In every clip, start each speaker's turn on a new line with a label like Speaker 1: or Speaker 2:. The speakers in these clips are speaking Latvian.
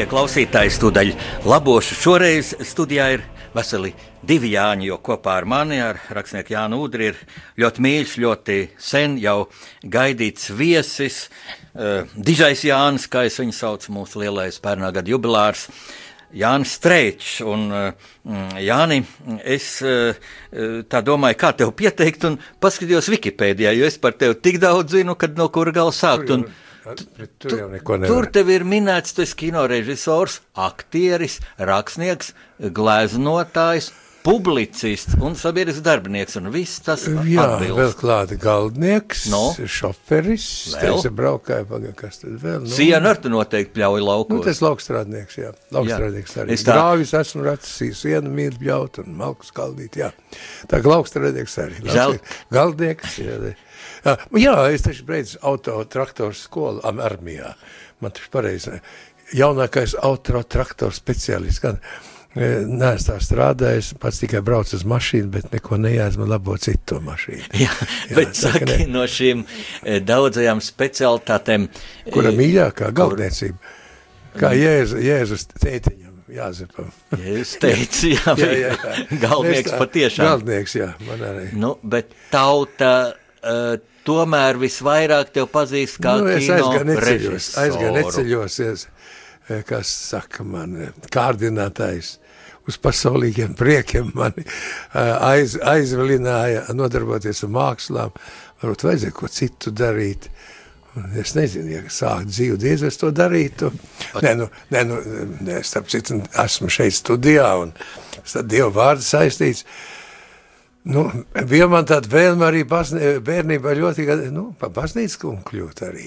Speaker 1: Mīļie klausītāji, studēļ labošu. Šoreiz studijā ir veseli divi Jāņi, jo kopā ar mani, ar rakstnieku Jānu Udri, ir ļoti mīļš, ļoti sen jau gaidīts viesis. Uh, Dižais Jānis, kā es viņu saucu, mūsu lielais pērnā gada jubilārs. Jānis Strēčs. Un, uh, Jāni, es uh, tā domāju, kā tev pieteikt, un paskatījos Wikipēdijā, jo es par tevi tik daudz zinu, kad no kura gala sākt. Un,
Speaker 2: Tur jau neko nevar.
Speaker 1: Tur tev ir minēts, tu esi kino režisors, aktieris, rakstnieks, gleznotājs, publicists un sabiedrisks darbinieks. Un viss tas
Speaker 2: Jā,
Speaker 1: atbilst.
Speaker 2: vēl klāta galdnieks,
Speaker 1: No.
Speaker 2: šoferis,
Speaker 1: Vēl?
Speaker 2: teica, braukāja, pagaid, kas tad vēl? Nu,
Speaker 1: Sienu ar tu noteikti pļauj
Speaker 2: Nu,
Speaker 1: laukos.
Speaker 2: tas laukstrādnieks, jā. Laukstrādnieks arī.
Speaker 1: Es tā-
Speaker 2: Grāvis esmu racis, sienu mīl bļaut un malkus kaldīt, jā. Tā kā laukstrādnieks arī.
Speaker 1: Žēl.
Speaker 2: Galdnieks, jā. Jā, jā, es taču beidzu autotraktoru skolu armijā. Man taču pareizi, jaunākais autotraktoru speciālists, gan Nē, es tā strādāju, pats tikai braucu uz mašīnu, bet neko man labo citu mašīnu.
Speaker 1: Jā, bet
Speaker 2: tā
Speaker 1: saki,
Speaker 2: ne.
Speaker 1: no šīm eh, daudzajām specialitātēm.
Speaker 2: Kura
Speaker 1: eh,
Speaker 2: mīļākā galdniecība? Kā Jēzus, Jēzus tētiņam, Jāzepam.
Speaker 1: Jūs teicat, jā, jā, jā, jā.
Speaker 2: tā-
Speaker 1: patiešām.
Speaker 2: Galdnieks, jā, man arī.
Speaker 1: Nu, bet tauta uh, tomēr visvairāk tev pazīst kā
Speaker 2: nu, es aizgāju neceļos, aizgāju neceļos, es, eh, kas saka man, eh, kārdinātājs uz pasaulīgiem priekiem mani aiz, aizvilināja nodarboties ar mākslām, varbūt vajadzēja ko citu darīt. Un Es nezinu, ja sākt dzīvi, diez es to darītu. Nē, nu, nē, nu, nē, starp citu, esmu šeit studijā un Dieva vārds saistīts. Nu, bija man tāda vēlme arī bazni, bērnībā ļoti, nu, pa baznīcas kungu kļūt arī.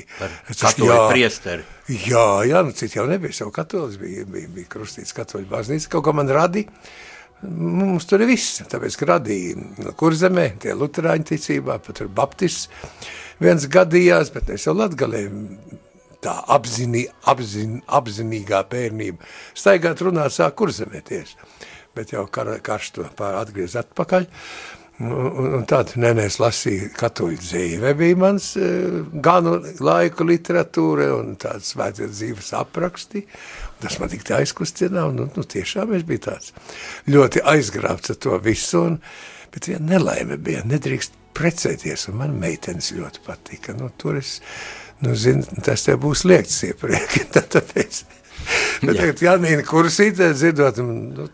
Speaker 1: Katoļu priesteri.
Speaker 2: Jā, jā, nu citi jau nebija, jau katolis bija, bija, bija krustīts katoļu baznīca, kaut ko man radīja. Mums tur ir viss, tāpēc, radīja no kurzemē, tie luterāņu ticībā, pat tur baptists viens gadījās, bet es jau latgalē tā apzinī, apzin, apzinīgā bērnība staigāt runāt sāk kurzemē tieši, bet jau kar, karš to atgriez atpakaļ. Un, tad nē, es lasīju katoļu dzīve, bija mans uh, ganu laiku literatūra un tāds svētdienas dzīves apraksti. Tas man tik tā aizkustina, un nu, nu, tiešām es biju tāds ļoti aizgrābts ar to visu, un, bet viena nelaime bija, nedrīkst precēties, un man meitenes ļoti patika. Nu, tur es, nu, zinu, tas tev būs liekts iepriek, tāpēc. Bet tagad Janīna kursītē dzirdot, nu,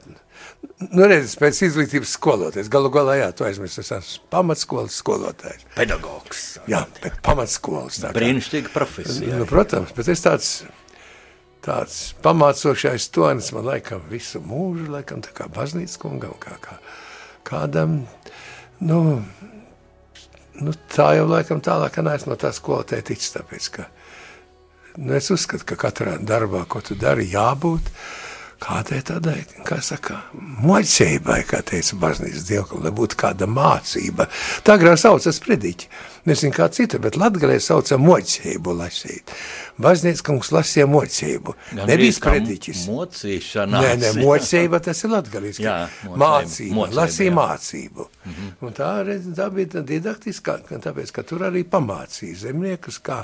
Speaker 2: Nu, redz, pēc izglītības skolotājs. Galu galā, jā, tu aizmirsti, es esmu pamatskolas skolotājs.
Speaker 1: Pedagogs.
Speaker 2: Jā, pamatskolas.
Speaker 1: Brīnišķīga profesija.
Speaker 2: Nu, protams, bet es tāds, tāds pamācošais tonis man laikam visu mūžu, laikam tā kā baznīcas kungam, kā, kā kādam, nu, nu, tā jau laikam tālāk, neesmu no tā skolotāja ticis, tāpēc, ka, nu, es uzskatu, ka katrā darbā, ko tu dari, jābūt, kādai tādai, kā saka, moļcībai, kā teica baznīcas dievkam, lai būtu kāda mācība. Tā agrāk saucas prediķi. Nezinu, kā cita, bet latgalē sauca moļcību lasīt. Baznīcas kungs lasīja moļcību. Nebija prediķis.
Speaker 1: Mocīšanās.
Speaker 2: Nē, nē, mocība tas ir latgalīgs.
Speaker 1: Jā, mocība,
Speaker 2: Mācība,
Speaker 1: mocība,
Speaker 2: lasīja
Speaker 1: jā.
Speaker 2: mācību. Mm -hmm. Un tā, redz, tā bija tā didaktiskā, tāpēc, ka tur arī pamācīja zemniekus, kā,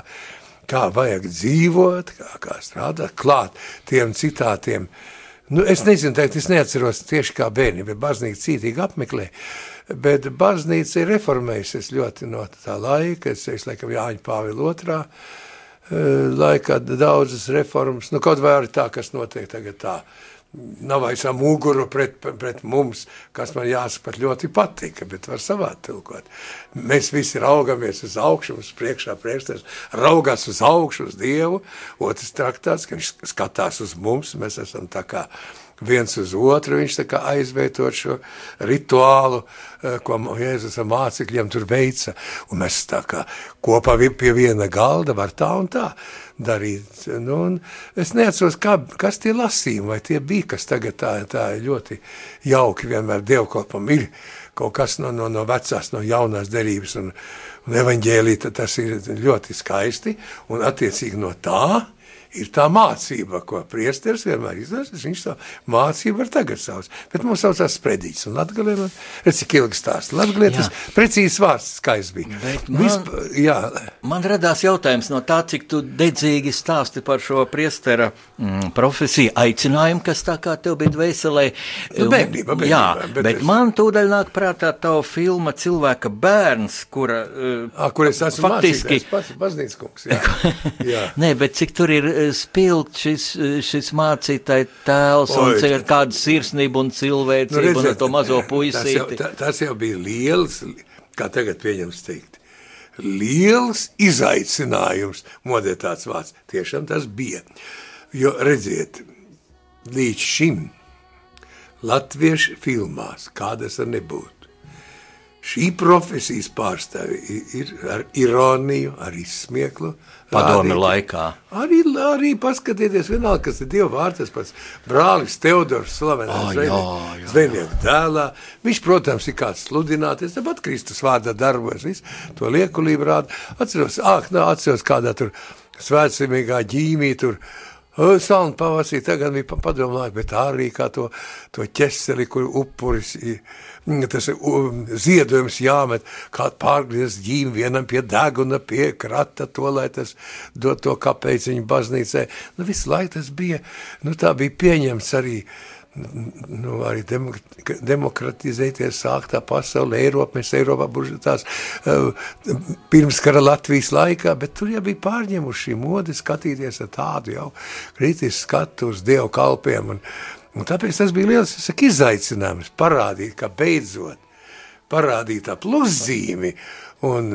Speaker 2: kā vajag dzīvot, kā, kā strādāt, klāt tiem citātiem. Nu, es nezinu, teikt, es neatceros tieši kā bērni, bet baznīca cītīgi apmeklē. Bet baznīca ir reformējusies ļoti no tā laika, es teikšu, laikam Jāņa Pāvila otrā eh, laikā daudzas reformas, nu kaut vai arī tā, kas notiek tagad tā, nav aizsām muguru pret, pret mums, kas man jāsaka pat ļoti patika, bet var savā tilkot. Mēs visi raugamies uz augšu, mums priekšā priekšstās raugās uz augšu, uz Dievu, otrs traktāts, ka viņš skatās uz mums, mēs esam tā kā viens uz otru. Viņš aizvietot šo rituālu, eh, ko Jēzus mācekļiem tur veica, un mēs tā kā kopā pie viena galda var tā un tā darīt. Nu, un es neatceros, kā, kas tie lasījumi, vai tie bija, kas tagad tā, tā ļoti jauki vienmēr dievkalpam ir. Kaut kas no, no, no vecās, no jaunās derības un, un evaņģēlī, tas ir ļoti skaisti, un attiecīgi no tā ir tā mācība, ko priesteris vienmēr izlaiž, viņš to mācību var tagad sauc. Bet mums saucās spredīts, un latgalē man, redz, cik ilgi stāst. Latgalē tas precīzs vārds skaists bija.
Speaker 1: Bet man, Visp, jā. man radās jautājums no tā, cik tu dedzīgi stāsti par šo priestera mm, profesiju, aicinājumu, kas tā kā tev bija dvēselē.
Speaker 2: Nu, bērnība, bērnība,
Speaker 1: jā, bet, bet es... man tūdaļ nāk prātā tava filma Cilvēka bērns, kura...
Speaker 2: Uh, A, kur es esmu faktiski... mācītājs, pats baznīckungs, jā. jā.
Speaker 1: Nē, bet cik tur ir spilgt šis, šis mācītāja tēls Oi, un cik ar kādu sirsnību un cilvēcību nu, redzēt, un to mazo puisīti.
Speaker 2: Tas jau, tas jau bija liels, kā tagad pieņems teikt, liels izaicinājums, modē tāds vārds. Tiešām tas bija. Jo redziet, līdz šim latviešu filmās, kādas ar nebūtu, šī profesijas pārstāvi ir ar ironiju, ar izsmieklu.
Speaker 1: Padomi laikā.
Speaker 2: Arī, arī paskatieties, vienalga, kas ir Dieva vārds, tas pats brālis Teodors, slavenais oh, zvejnieku dēlā. Viņš, protams, ir kāds sludināties, tāpat Kristus vārdā darbojas, visu to liekulību rāda. Atceros, āk, nā, atceros kādā tur svētsimīgā ģīmī tur, Salnu pavasī tagad bija padomu laiku, bet arī kā to, to ķeseli, kur upuris ir tas ziedojums jāmet, kā pārgriezt ģīmi vienam pie deguna, pie krata, to, lai tas dot to kapeiciņu baznīcē. Nu, visu laiku tas bija, nu, tā bija pieņemts arī, nu, arī demokratizēties, sāk tā pasaule, Eiropa, mēs Eiropā buži tās uh, pirms kara Latvijas laikā, bet tur jau bija pārņemuši šī modi skatīties ar tādu jau kritisku skatu uz Dievu kalpiem un, Un tāpēc tas bija liels saku, izaicinājums parādīt, ka beidzot parādīt tā pluszīmi, un,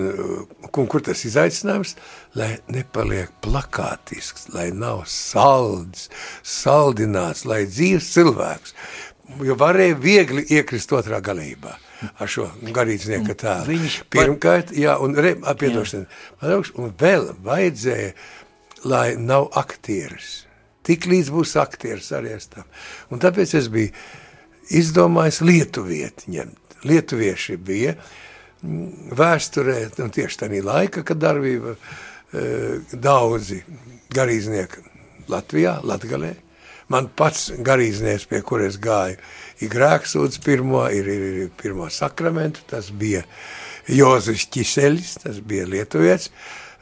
Speaker 2: un kur tas izaicinājums, lai nepaliek plakātisks, lai nav salds, saldināts, lai dzīves cilvēks, jo varēja viegli iekrist otrā galībā ar šo garīdznieka tēlu. Pirmkārt, jā, un, re, apiedošana, un vēl vajadzēja, lai nav aktieris Tik līdz būs aktieris arī es tam. Un tāpēc es biju izdomājis lietuvieti ņemt. Lietuvieši bija mm, vēsturē, nu tieši tādā laika, kad darbība e, daudzi garīdznieki Latvijā, Latgalē. Man pats garīdznieks, pie kur es gāju, ir grēksūdz pirmo, ir, ir, ir pirmo sakramentu, tas bija Jozis Ķiseļs, tas bija lietuvietis.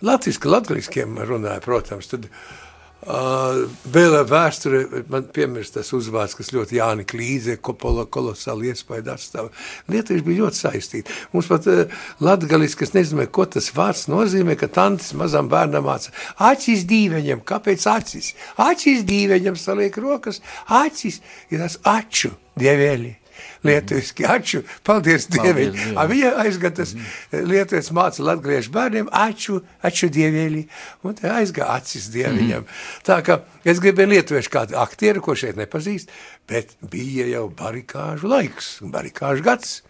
Speaker 2: Latviski, latgaliskiem runāja, protams, tad Uh, vēl vēsture, man piemirst tas uzvārds, kas ļoti Jāni Klīze, Kopola kolosāli iespēja atstāv. Lietuvieši bija ļoti saistīti. Mums pat uh, latgalis, kas nezinu, ko tas vārds nozīmē, ka tantis mazam bērnam māca acis dīveņam. Kāpēc acis? Acis dīveņam saliek rokas, acis ir tas aču dievēļi lietuviski aču, paldies Dievam. Viņa aizgatas mm -hmm. lietuvietis māca latgaliešu bērniem aču, aču Dievēļi, un te aizgā acis Dieviņam. Mm. Tā kā es gribēju lietuviešu kādu aktieru, ko šeit nepazīst, bet bija jau barikāžu laiks, barikāžu gads.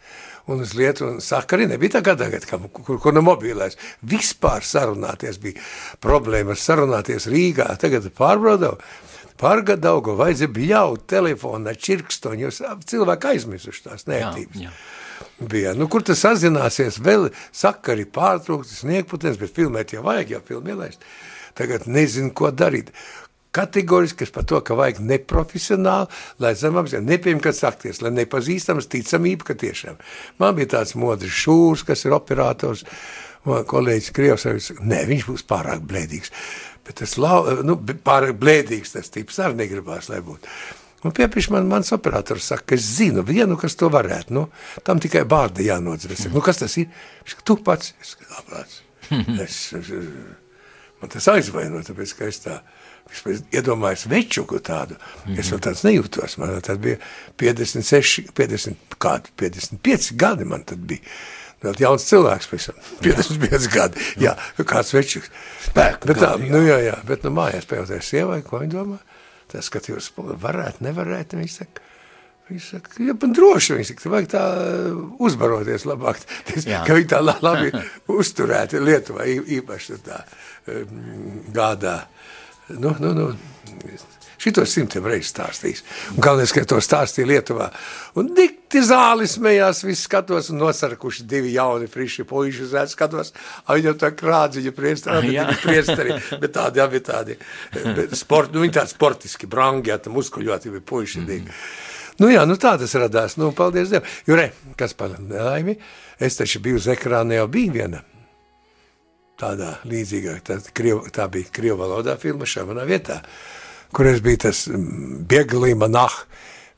Speaker 2: Un uz Lietuvu sakari nebija tā kā tagad, kur, kur no mobilēs. Vispār sarunāties bija problēma sarunāties Rīgā. Tagad pārbraudau, Pārgadaugu vajadzēja bļaut telefonā čirkstoņu, jo cilvēki aizmirsuši tās nērtības. Jā, jā. Bija. Nu, kur tas sazināsies, vēl sakari pārtrauktas, sniegputens, bet filmēt jau vajag, jau filmu ielaist. Tagad nezinu, ko darīt. Kategoriski par to, ka vajag neprofesionāli, lai nepieņem, kad sakties, lai nepazīstams ticamība, ka tiešām. Man bija tāds modrs šūrs, kas ir operators, kolēģis Krievs, ne, viņš būs pārāk blēdīgs. Bet tas nu, pārāk blēdīgs tas tips arī negribās, lai būtu. Un piepiši man, mans operators saka, ka es zinu vienu, kas to varētu. Nu, tam tikai bārda saku, nu, kas tas ir? Viņš saka, tu pats. Es saku, es, es, man tas aizvaino, tāpēc, ka es tā, iedomājos večuku tādu. Es vēl tāds nejūtos. Man tad bija 56, 50, kādi, 55 gadi man tad bija. Vēl jauns cilvēks, pēc 55 gadi. Jā, kāds večuks. Bet, bet tā, nu jā, jā, bet nu mājās pajautāju sievai, ko viņa domā. tā skatījos, varētu, nevarētu, viņš saka, Viņš saka, ja man droši, viņš saka, vajag tā uzbaroties labāk, Jā. ka viņi tā labi uzturēti Lietuvā īpaši tā gādā. Nu, nu, nu, Šito simtiem reizes stāstījis. Un galvenais, ka to stāstīja Lietuvā. Un dikti zāli smējās, viss skatos, un nosarkuši divi jauni, friši puiši ēd skatos. Viņam tā krādziņa priesteri, ah, priesteri, bet tādi, abi tādi, sport, nu viņi tādi sportiski, brangi, tā muskuļoti, bija puiši. Mm -hmm. Nu jā, nu tā tas radās, nu paldies Dievam. Jo re, kas par laimi, es taču biju uz ekrāna, jau bija viena tādā līdzīgā, tā, kriev, tā bija krievu valodā filma šamanā vietā kur es biju tas mm, bieglīma nah,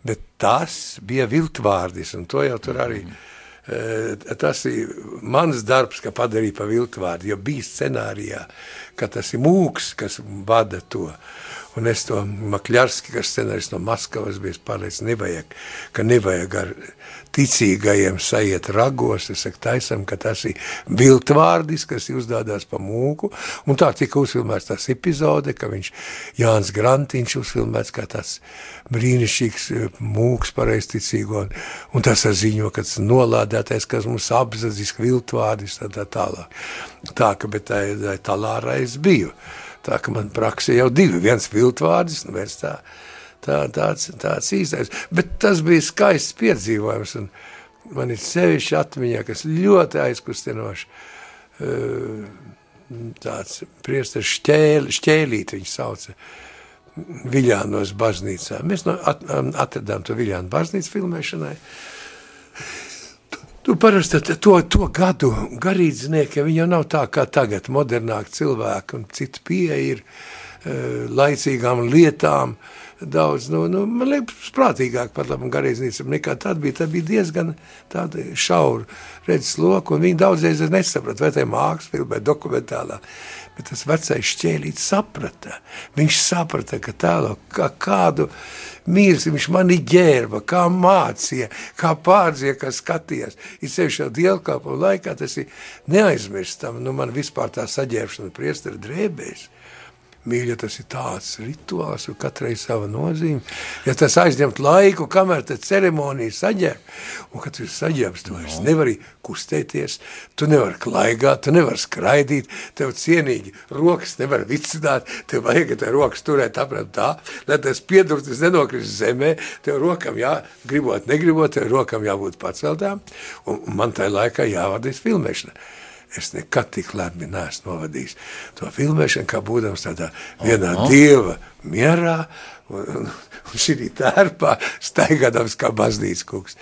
Speaker 2: bet tas bija viltvārdis, un to jau tur arī, mm. tas ir mans darbs, ka padarīja pa viltvārdu, jo bija scenārijā, ka tas ir mūks, kas vada to, un es to Makļarski, kas scenārijs no Maskavas bija pārliec, nevajag, ka nevajag ar ticīgajiem sajiet ragos, es saku taisam, ka tas ir viltvārdis, kas uzdādās pa mūku, un tā tika uzfilmēts tas epizode, ka viņš Jānis Grantiņš uzfilmēts kā tas brīnišķīgs e, mūks pareisticīgo, un, un tas ziņo, ka tas nolādētais, kas mums apzadzis viltvārdis, tā tā tālāk. Tā, ka, bet tā, tā talārā es biju. Tā, ka man praksē jau divi, viens viltvārdis, un viens tā, tā, tāds, tāds īstais. Bet tas bija skaists piedzīvojums, un man ir sevišķi atmiņā, kas ļoti aizkustinoši. Tāds priesteris šķēli, šķēlīt viņu sauca Viļānos baznīcā. Mēs no, at, atradām to Viļānu baznīcu filmēšanai. Tu parasti to, to gadu garīdznieki, viņi jau nav tā kā tagad, modernāki cilvēki un cita pieeja ir laicīgām lietām, uh, daudz, nu, nu, man liekas, prātīgāk par labu garīdzniecību nekā tad bija. Tad bija diezgan tāda šaura redzes loka, un viņi daudzreiz nesaprata, vai tā ir mākslas filma vai dokumentālā. Bet tas vecais šķēlīts saprata. Viņš saprata, ka tālo, kā kādu mīlestību viņš mani ģērba, kā mācīja, kā pārdzīja, kā skatījās. Ir sevišķi jau dievkalpojumu laikā, tas ir neaizmirstam. Nu, man vispār tā saģērbšana priestara drēbēs. Mīļa, tas ir tāds rituāls, un katrai sava nozīme. Ja tas aizņemt laiku, kamēr tā ceremonija saģērb, un kad tu saģērbs, tu vairs no. nevari kustēties, tu nevari klaigāt, tu nevari skraidīt, tev cienīgi rokas nevar vicināt, tev vajag, tev rokas turēt apmēram tā, lai tas piedurtis nenokrist zemē, tev rokam jā, gribot, negribot, tev rokam jābūt paceltām, un man tajā laikā jāvadīs filmēšana es nekad tik labi neesmu novadījis to filmēšanu, kā būdams tādā vienā oh, no. dieva mierā un, un, un šī tērpā staigādams kā baznīcas kungs.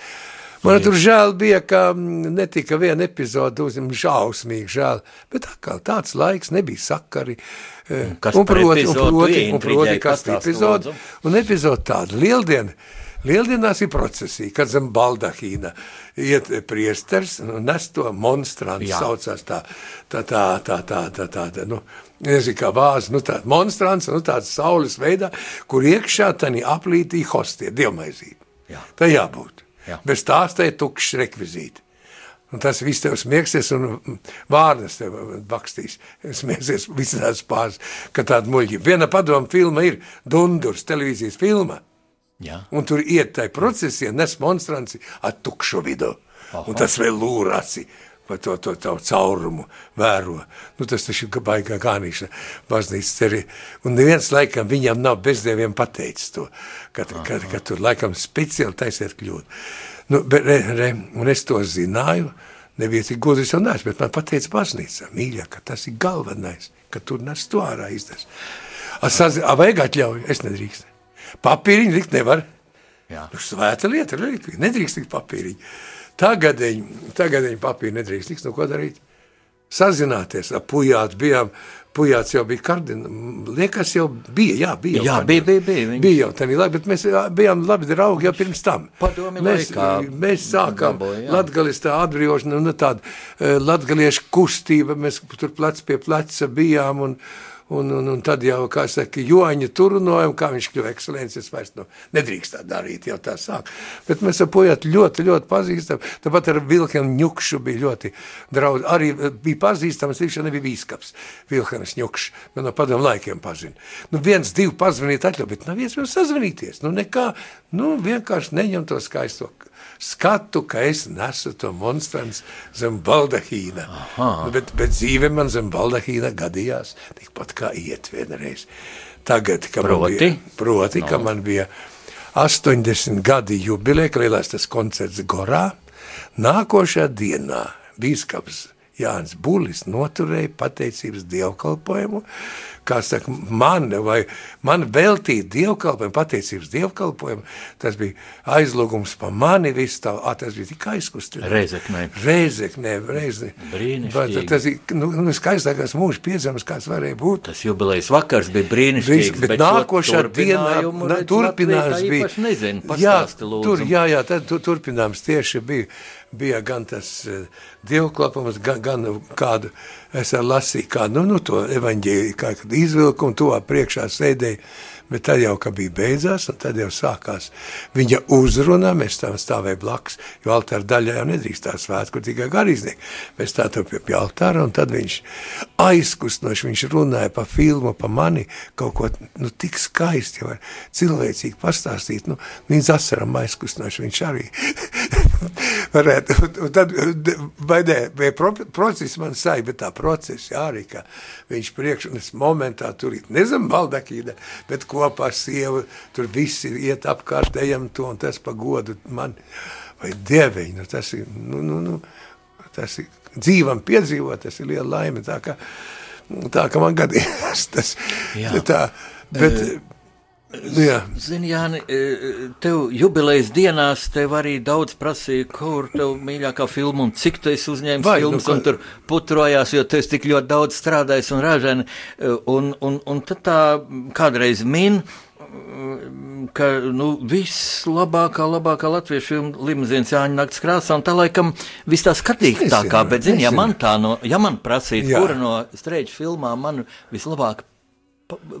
Speaker 2: Man tur žēl bija, ka netika viena epizode, uzņem šausmīgi žēl, bet atkal tāds laiks nebija sakari. Eh, kas un proti, un proti, un proti, kas epizode, un epizode tāda lieldiena, Lieldienās ir procesija, kad zem baldahīna iet priesters un nes to monstrantu, saucās tā, tā, tā, tā, tā, tā, tā, tā nu, nezinu, kā vāzi, nu tāda monstrants, nu tāds saules veidā, kur iekšā tani aplītī hostie, dievmaizīti. Jā. Tā jābūt. Jā. Bez tās tā ir tukšs rekvizīti. Un tas viss tev smieksies un vārdas tev bakstīs. Smieksies visās pāris, ka tāda muļķi. Viena padoma filma ir Dundurs televīzijas filma. Jā. Un tur iet tai procesija, nes monstranci ar tukšu vidu. Aha. Un tas vēl lūrāci vai to, to, to caurumu vēro. Nu, tas taču ir baigā gānīšana baznīcas cerī. Un neviens laikam viņam nav bezdieviem pateicis to, ka, ka, ka tur laikam speciāli taisiet kļūt. Nu, bet, re, re, un es to zināju, nebija tik gudrs un nāc, bet man pateica baznīca, mīļā, ka tas ir galvenais, ka tur nes to ārā izdas. A, saz, a vajag atļauju? Es nedrīkstu. Papīriņu likt nevar. Jā. Nu, svēta lieta, relikvija. Nedrīkst likt papīriņu. Tagadēļ, tagadēļ papīri nedrīkst likt, nu ko darīt? Sazināties ar pujātu bijām, Pujāts jau bija kardināls. Liekas, jau bija. Jā, bija.
Speaker 1: Jā, bija, bija, bija. Viņš...
Speaker 2: Bija jau tādā laikā, bet mēs bijām labi draugi jau pirms tam.
Speaker 1: Padomi
Speaker 2: mēs,
Speaker 1: laikā.
Speaker 2: mēs sākām latgalis tā atbrīvošana, nu tāda latgaliešu kustība, mēs tur plec pie pleca bijām un, Un, un, un tad jau, kā saka, joņa turnojumu, kā viņš kļuva ekscelences, vairs nu, nedrīkst tā darīt, jau tā sāk. Bet mēs ar pojatu ļoti, ļoti pazīstam. Tāpat ar Vilkenu Ņukšu bija ļoti draudz. Arī bija pazīstams, viņš jau nebija bīskaps. Vilkenas Ņukš, man no padomu laikiem pazina. Nu, viens, divi pazvanīt atļauj, bet nav vēl sazvanīties. Nu, nekā, nu, vienkārši neņem to skaisto skatu, ka es nesu to monstrans zem baldahīna. Nu, bet, bet dzīve man zem baldahīna gadījās tikpat kā iet vienreiz. Tagad, ka
Speaker 1: proti?
Speaker 2: man bija, proti, no. ka man bija 80 gadi jubileja, ka lielās tas koncerts Gorā, nākošā dienā bīskaps Jānis Bulis noturēja pateicības dievkalpojumu, kā saka, man vai man veltīt dievkalpojumu, pateicības dievkalpojumu, tas bija aizlūgums pa mani, viss tā, a, tas bija tik aizkustināts.
Speaker 1: Reizeknē.
Speaker 2: Reizeknē, reizeknē.
Speaker 1: Brīnišķīgi.
Speaker 2: Tas ir, nu, nu skaistākās mūža piedzams, kāds varēja būt.
Speaker 1: Tas jubilejas vakars bija brīnišķīgs,
Speaker 2: bet, bet nākošā dienā turpinājums bija.
Speaker 1: Nezinu,
Speaker 2: jā, tur, jā, jā, tad tur, turpinājums tieši bija bija gan tas uh, dievklapums, gan, gan kādu, es lasīju kādu, nu, nu to evaņģēliju, kā izvilkumu, tuvā priekšā sēdēju, bet tad jau, ka bija beidzās, un tad jau sākās viņa uzruna, mēs tam stāvēja blakus, jo altāra daļā jau nedrīkst tā svētku, tikai garīznieki. Mēs tā to pie, pie altāra, un tad viņš aizkustnoši, viņš runāja pa filmu, pa mani, kaut ko, nu, tik skaisti, var cilvēcīgi pastāstīt, nu, līdz asaram aizkustnoši viņš arī varētu, un tad, vai ne, vai process man sai, bet tā process, jā, arī, ka viņš priekš, un es momentā tur ir, nezinu, baldakīda, bet kopā ar sievu, tur visi iet apkārt, ejam to, un tas pa godu man, vai dieveņi, nu, tas ir, nu, nu, nu, tas ir dzīvam piedzīvot, tas ir liela laime, tā ka, tā ka man gadījās tas, Jā. tā, bet, uh,
Speaker 1: Nu, Zini, Jāni, e, tev jubilejas dienās tev arī daudz prasīja, kur tev mīļākā filma un cik tu esi uzņēmis Vai, filmas nu, un tur putrojās, jo tu esi tik ļoti daudz strādājis un ražani. E, un, un, un tad tā kādreiz min, ka nu, vislabākā, labākā latviešu filma Limuzīnas Jāņa nakts krāsā, un tā laikam viss tā skatītākā, bet, zini, ja man tā no, ja man prasītu, kura no streiču filmām man vislabāk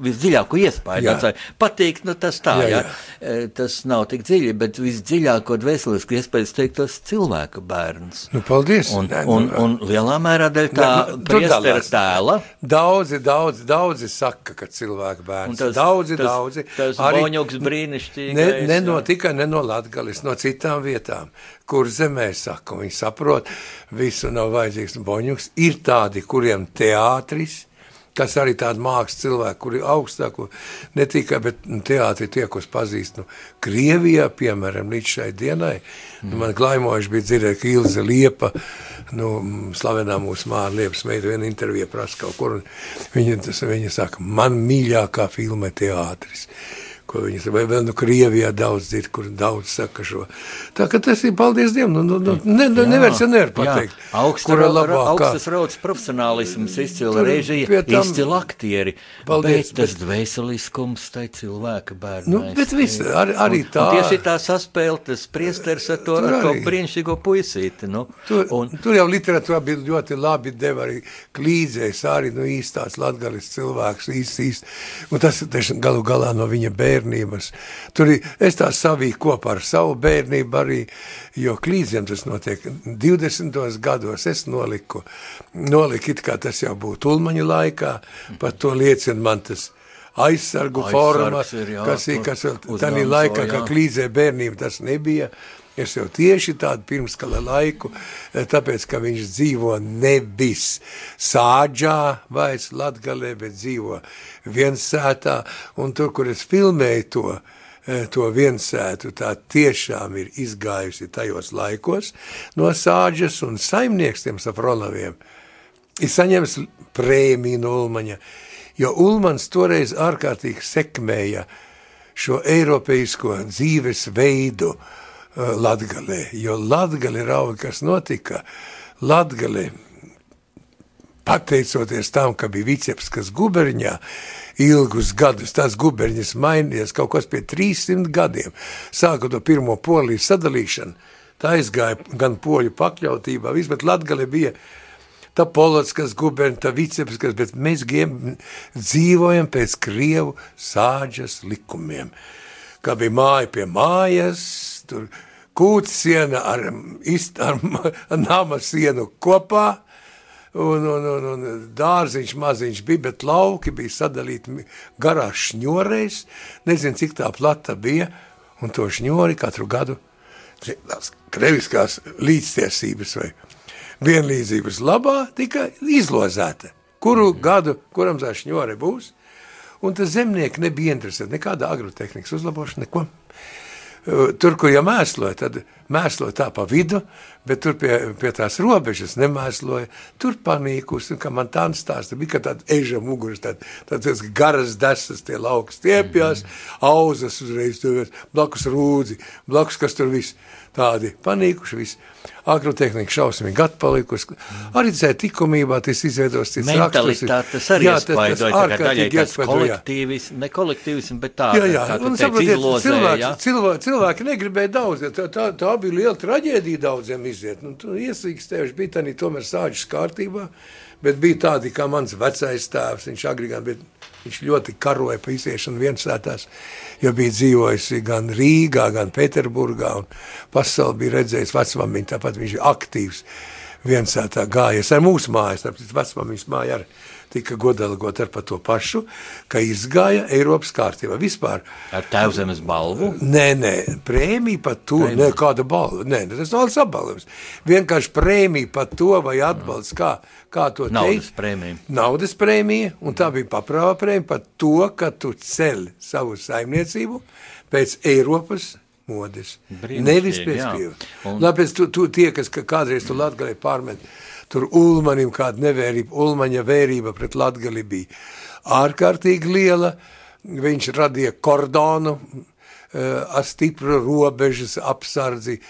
Speaker 1: visdziļāko iespēju. Patīk, nu, tas tā, jā, jā. jā. tas nav tik dziļi, bet visdziļāko dvēselisku iespēju teikt, tas cilvēka bērns.
Speaker 2: Nu, paldies!
Speaker 1: Un, ne, un, nu, un lielā mērā dēļ tā nu, priestera tēla.
Speaker 2: Daudzi, daudzi, daudzi saka, ka cilvēka bērns. Tas, daudzi,
Speaker 1: tas,
Speaker 2: daudzi.
Speaker 1: Tas arī boņuks brīnišķīgi.
Speaker 2: Ne, ne no tikai ne no Latgalis, no citām vietām, kur zemē saka, viņi saprot, visu nav vajadzīgs boņuks. Ir tādi, kuriem teātris, kas arī tādi mākslas cilvēki, kuri augstāko ne tikai, bet nu, teātri tie, ko es pazīstu, nu, Krievijā, piemēram, līdz šai dienai, mm. nu, man glaimojuši bija dzirdēt, ka Ilze Liepa, nu, slavenā mūsu māra Liepas meita, viena intervija prasa kaut kur, un viņa, tas, viņa saka, man mīļākā filma teātris ko viņas, vai vēl nu Krievijā daudz dzird, kur daudz saka šo. Tā ka tas ir, paldies Dievam, nu, nu, nu ne, jā, nevar se nevar pateikt.
Speaker 1: Jā, augsta, kura labākā. Augstas raudas profesionālisms, izcila režija, tam, izcila aktieri, paldies, bet tas dvēseliskums tai cilvēka bērnai.
Speaker 2: Nu, bet viss, ar, arī tā.
Speaker 1: Un, un tieši tā saspēltas priesters ar to, ar to brīnišķīgo puisīti, nu.
Speaker 2: Tur, un, tur jau literatūrā bija ļoti labi deva arī klīdzējs, arī, nu, īstās latgalis cilvēks, īsts, īsts. Un tas, tas galu galā no viņa bērna bērnības. Tur es tā savīju kopā ar savu bērnību arī, jo klīdziem tas notiek 20. gados. Es noliku, noliku it kā tas jau būtu ulmaņa laikā, par to liecina man tas aizsargu forma, ir, jā, kas ir, kas vēl tādā laikā, kā klīdzē bērnība tas nebija. Es jau tieši tādu pirmskala laiku, eh, tāpēc, ka viņš dzīvo nevis sāģā vairs latgalē, bet dzīvo viensētā, un tur, kur es filmēju to, eh, to viensētu, tā tiešām ir izgājusi tajos laikos no sāģas un saimnieks tiem Safronoviem ir saņems prēmiju no Ulmaņa, jo Ulmans toreiz ārkārtīgi sekmēja šo eiropeisko dzīves veidu, Latgalē, jo Latgali rauga, kas notika, Latgali, pateicoties tam, ka bija Vicepskas guberņā, ilgus gadus, tās guberņas mainījies kaut kas pie 300 gadiem, sākot to pirmo polijas sadalīšanu, tā aizgāja gan poļu pakļautībā, viss, bet Latgali bija tā Polockas guberņa, tā Vicepskas, bet mēs giem, dzīvojam pēc Krievu sāģas likumiem. Kā bija māja pie mājas, tur kūts siena ar, ist, ar, ar nama sienu kopā, un, un, un, un dārziņš maziņš bija, bet lauki bija sadalīti garās šņoreiz, nezinu, cik tā plata bija, un to šņori katru gadu, tās kreviskās līdztiesības vai vienlīdzības labā tika izlozēta. Kuru gadu, kuram tā šņore būs, un tas zemnieki nebija interesēti nekāda agrotehnikas uzlabošana, neko. Tur, kur jau mēsloja, tad mēsloja tā pa vidu, bet tur pie, pie tās robežas nemēsloja. Tur panīkus, un kā man tā stāsta, bija tāda eža muguras, tād, tādas garas desas, tie lauki stiepjās, mm -hmm. auzas uzreiz, tur blakus rūdzi, blakus kas tur viss tādi panīkuši, viss agrotehnika šausmīgi atpalikusi. Arī dzē tikumībā tas izveidos cits
Speaker 1: raksturs. Tas arī jā, tas, tas, ārkārtīgi iespaidoja. Ne kolektīvism, bet tā, jā, jā. kā tu teici, izlozē, cilvēki, jā.
Speaker 2: Cilvēki, cilvēki negribēja daudz, tā, tā, tā bija liela traģēdija daudziem iziet. Nu, iesīkstējuši bija tā, tomēr sāģis kārtībā, bet bija tādi, kā mans vecais tēvs, viņš agrīgāk, bet viņš ļoti karoja pa iziešanu viensētās jo bija dzīvojusi gan Rīgā, gan Pēterburgā, pasauli bija redzējis vecmamiņu, tāpat viņš ir aktīvs viensētā gājies ar mūsu mājas, tāpēc vecmamiņas māja arī tika godalgot ar to pašu, ka izgāja Eiropas kārtībā vispār.
Speaker 1: Ar tēvzemes balvu?
Speaker 2: Nē, nē, prēmija par to, prēmija. nē, kāda balva, nē, tas nav apbalvojums. Vienkārši prēmija par to vai atbalsts, kā, kā to teikt.
Speaker 1: Naudas prēmija.
Speaker 2: Naudas prēmija, un tā bija paprāva prēmija par to, ka tu ceļ savu saimniecību pēc Eiropas modes. Nevis pēc Krievijas. Un... Tāpēc tu, tu tie, kas kādreiz tu Latgalē pārmet, tur Ulmanim kāda nevērība, Ulmaņa vērība pret Latgali bija ārkārtīgi liela, viņš radīja kordonu, uh, ar stipru robežas apsardzi,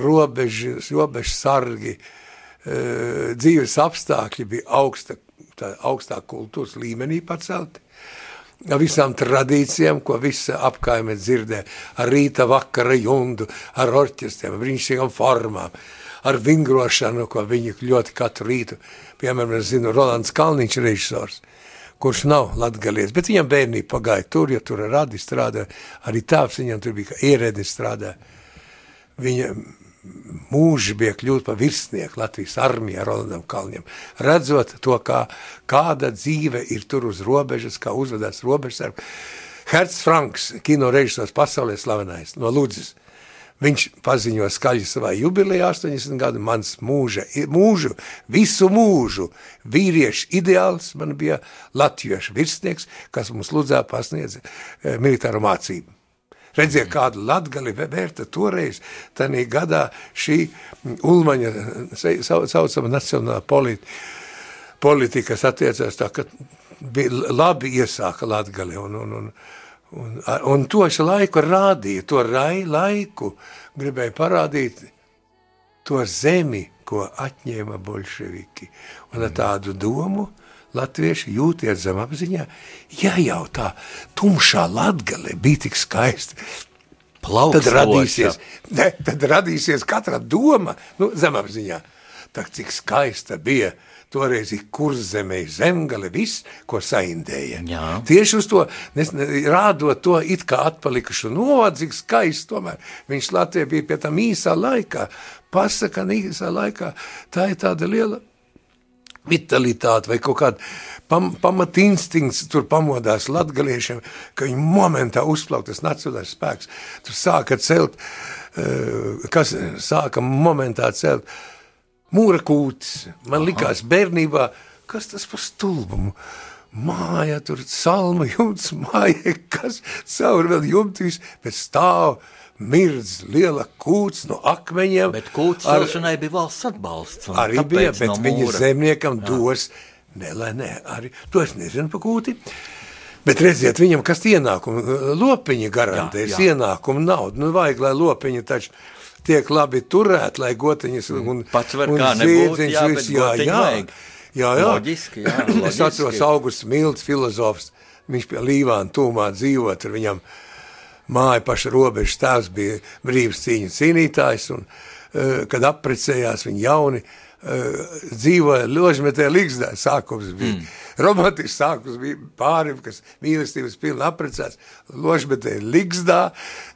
Speaker 2: robežas, robežas sargi, uh, dzīves apstākļi bija augsta, tā, augstā kultūras līmenī pacelti, ar visām tradīcijām, ko visa apkaime dzirdē, ar rīta vakara jundu, ar orķestriem, brīnišķīgām formām, ar vingrošanu, ko viņi ļoti katru rītu, piemēram, es zinu, Rolands Kalniņš režisors, kurš nav latgalies, bet viņam bērnība pagāja tur, jo tur radi strādā, arī tāps viņam tur bija, ka ierēdi strādā. Viņa mūži bija kļūt par virsnieku Latvijas armijā Rolandam Kalņam, redzot to, kā, kāda dzīve ir tur uz robežas, kā uzvedās robežas. Herts Franks, kino režisors pasaulē slavenais no Ludzes, viņš paziņo skaļi savā jubilejā 80 gadu, mans mūža, mūžu, visu mūžu vīriešu ideāls man bija latviešu virsnieks, kas mums Ludzā pasniedza e, militāru mācību. Redziet, kādu latgali vērta toreiz, tanī gadā šī Ulmaņa saucama nacionāla politika, politika, kas attiecās tā, ka bija labi iesāka latgali un, un, un, un, un to laiku rādīja, to rai, laiku gribēja parādīt to zemi, ko atņēma bolševiki. Un ar tādu domu, latvieši jūtiet zem apziņā, ja jau tā tumšā latgale bija tik skaista, tad radīsies, ne, tad radīsies katra doma, nu, zemapziņā, tā cik skaista bija toreiz kurzemē, zemgale, viss, ko saindēja. Jā. Tieši uz to, nes, rādot to it kā atpalikušu novadu, cik skaisti tomēr. Viņš Latvijā bija pie tam īsā laikā, pasaka, īsā laikā, tā ir tāda liela vitalitāte vai kaut kāda pam, pamatinstinkts tur pamodās latgaliešiem, ka viņi momentā uzplauk tas nacionālais spēks. Tur sāka celt, uh, kas sāka momentā celt mūra kūtis. Man likās bērnībā, kas tas par stulbumu? Māja, tur salma jumts, māja, kas caur vēl jumtīs, bet stāv mirdz liela kūts no akmeņiem.
Speaker 1: Bet kūts ar, celšanai bija valsts atbalsts.
Speaker 2: Arī bija, bet no viņi zemniekam Jā. dos, ne, lai ne, arī, to es nezinu pa kūti, Bet redziet, viņam kas ienākumu, lopiņi garantēs ienākumu naudu. Nu, vajag, lai lopiņi taču tiek labi turēt, lai gotiņas
Speaker 1: un, un, Pats var un kā nebūt, jā, viss, jā, jā,
Speaker 2: jā, jā.
Speaker 1: Loģiski, jā,
Speaker 2: loģiski. Es atceros Augusts Milds, filozofs, viņš pie Līvāna tūmā dzīvot ar viņam, māja paša robežas tēvs bija brīvs cīņu cīnītājs, un, uh, kad apprecējās viņi jauni, uh, dzīvoja Ložmetē Ligzdā, sākums bija. Mm. Romantisks sākums bija pārim, kas mīlestības pilni aprecēts. Ložmetē Ligzdā,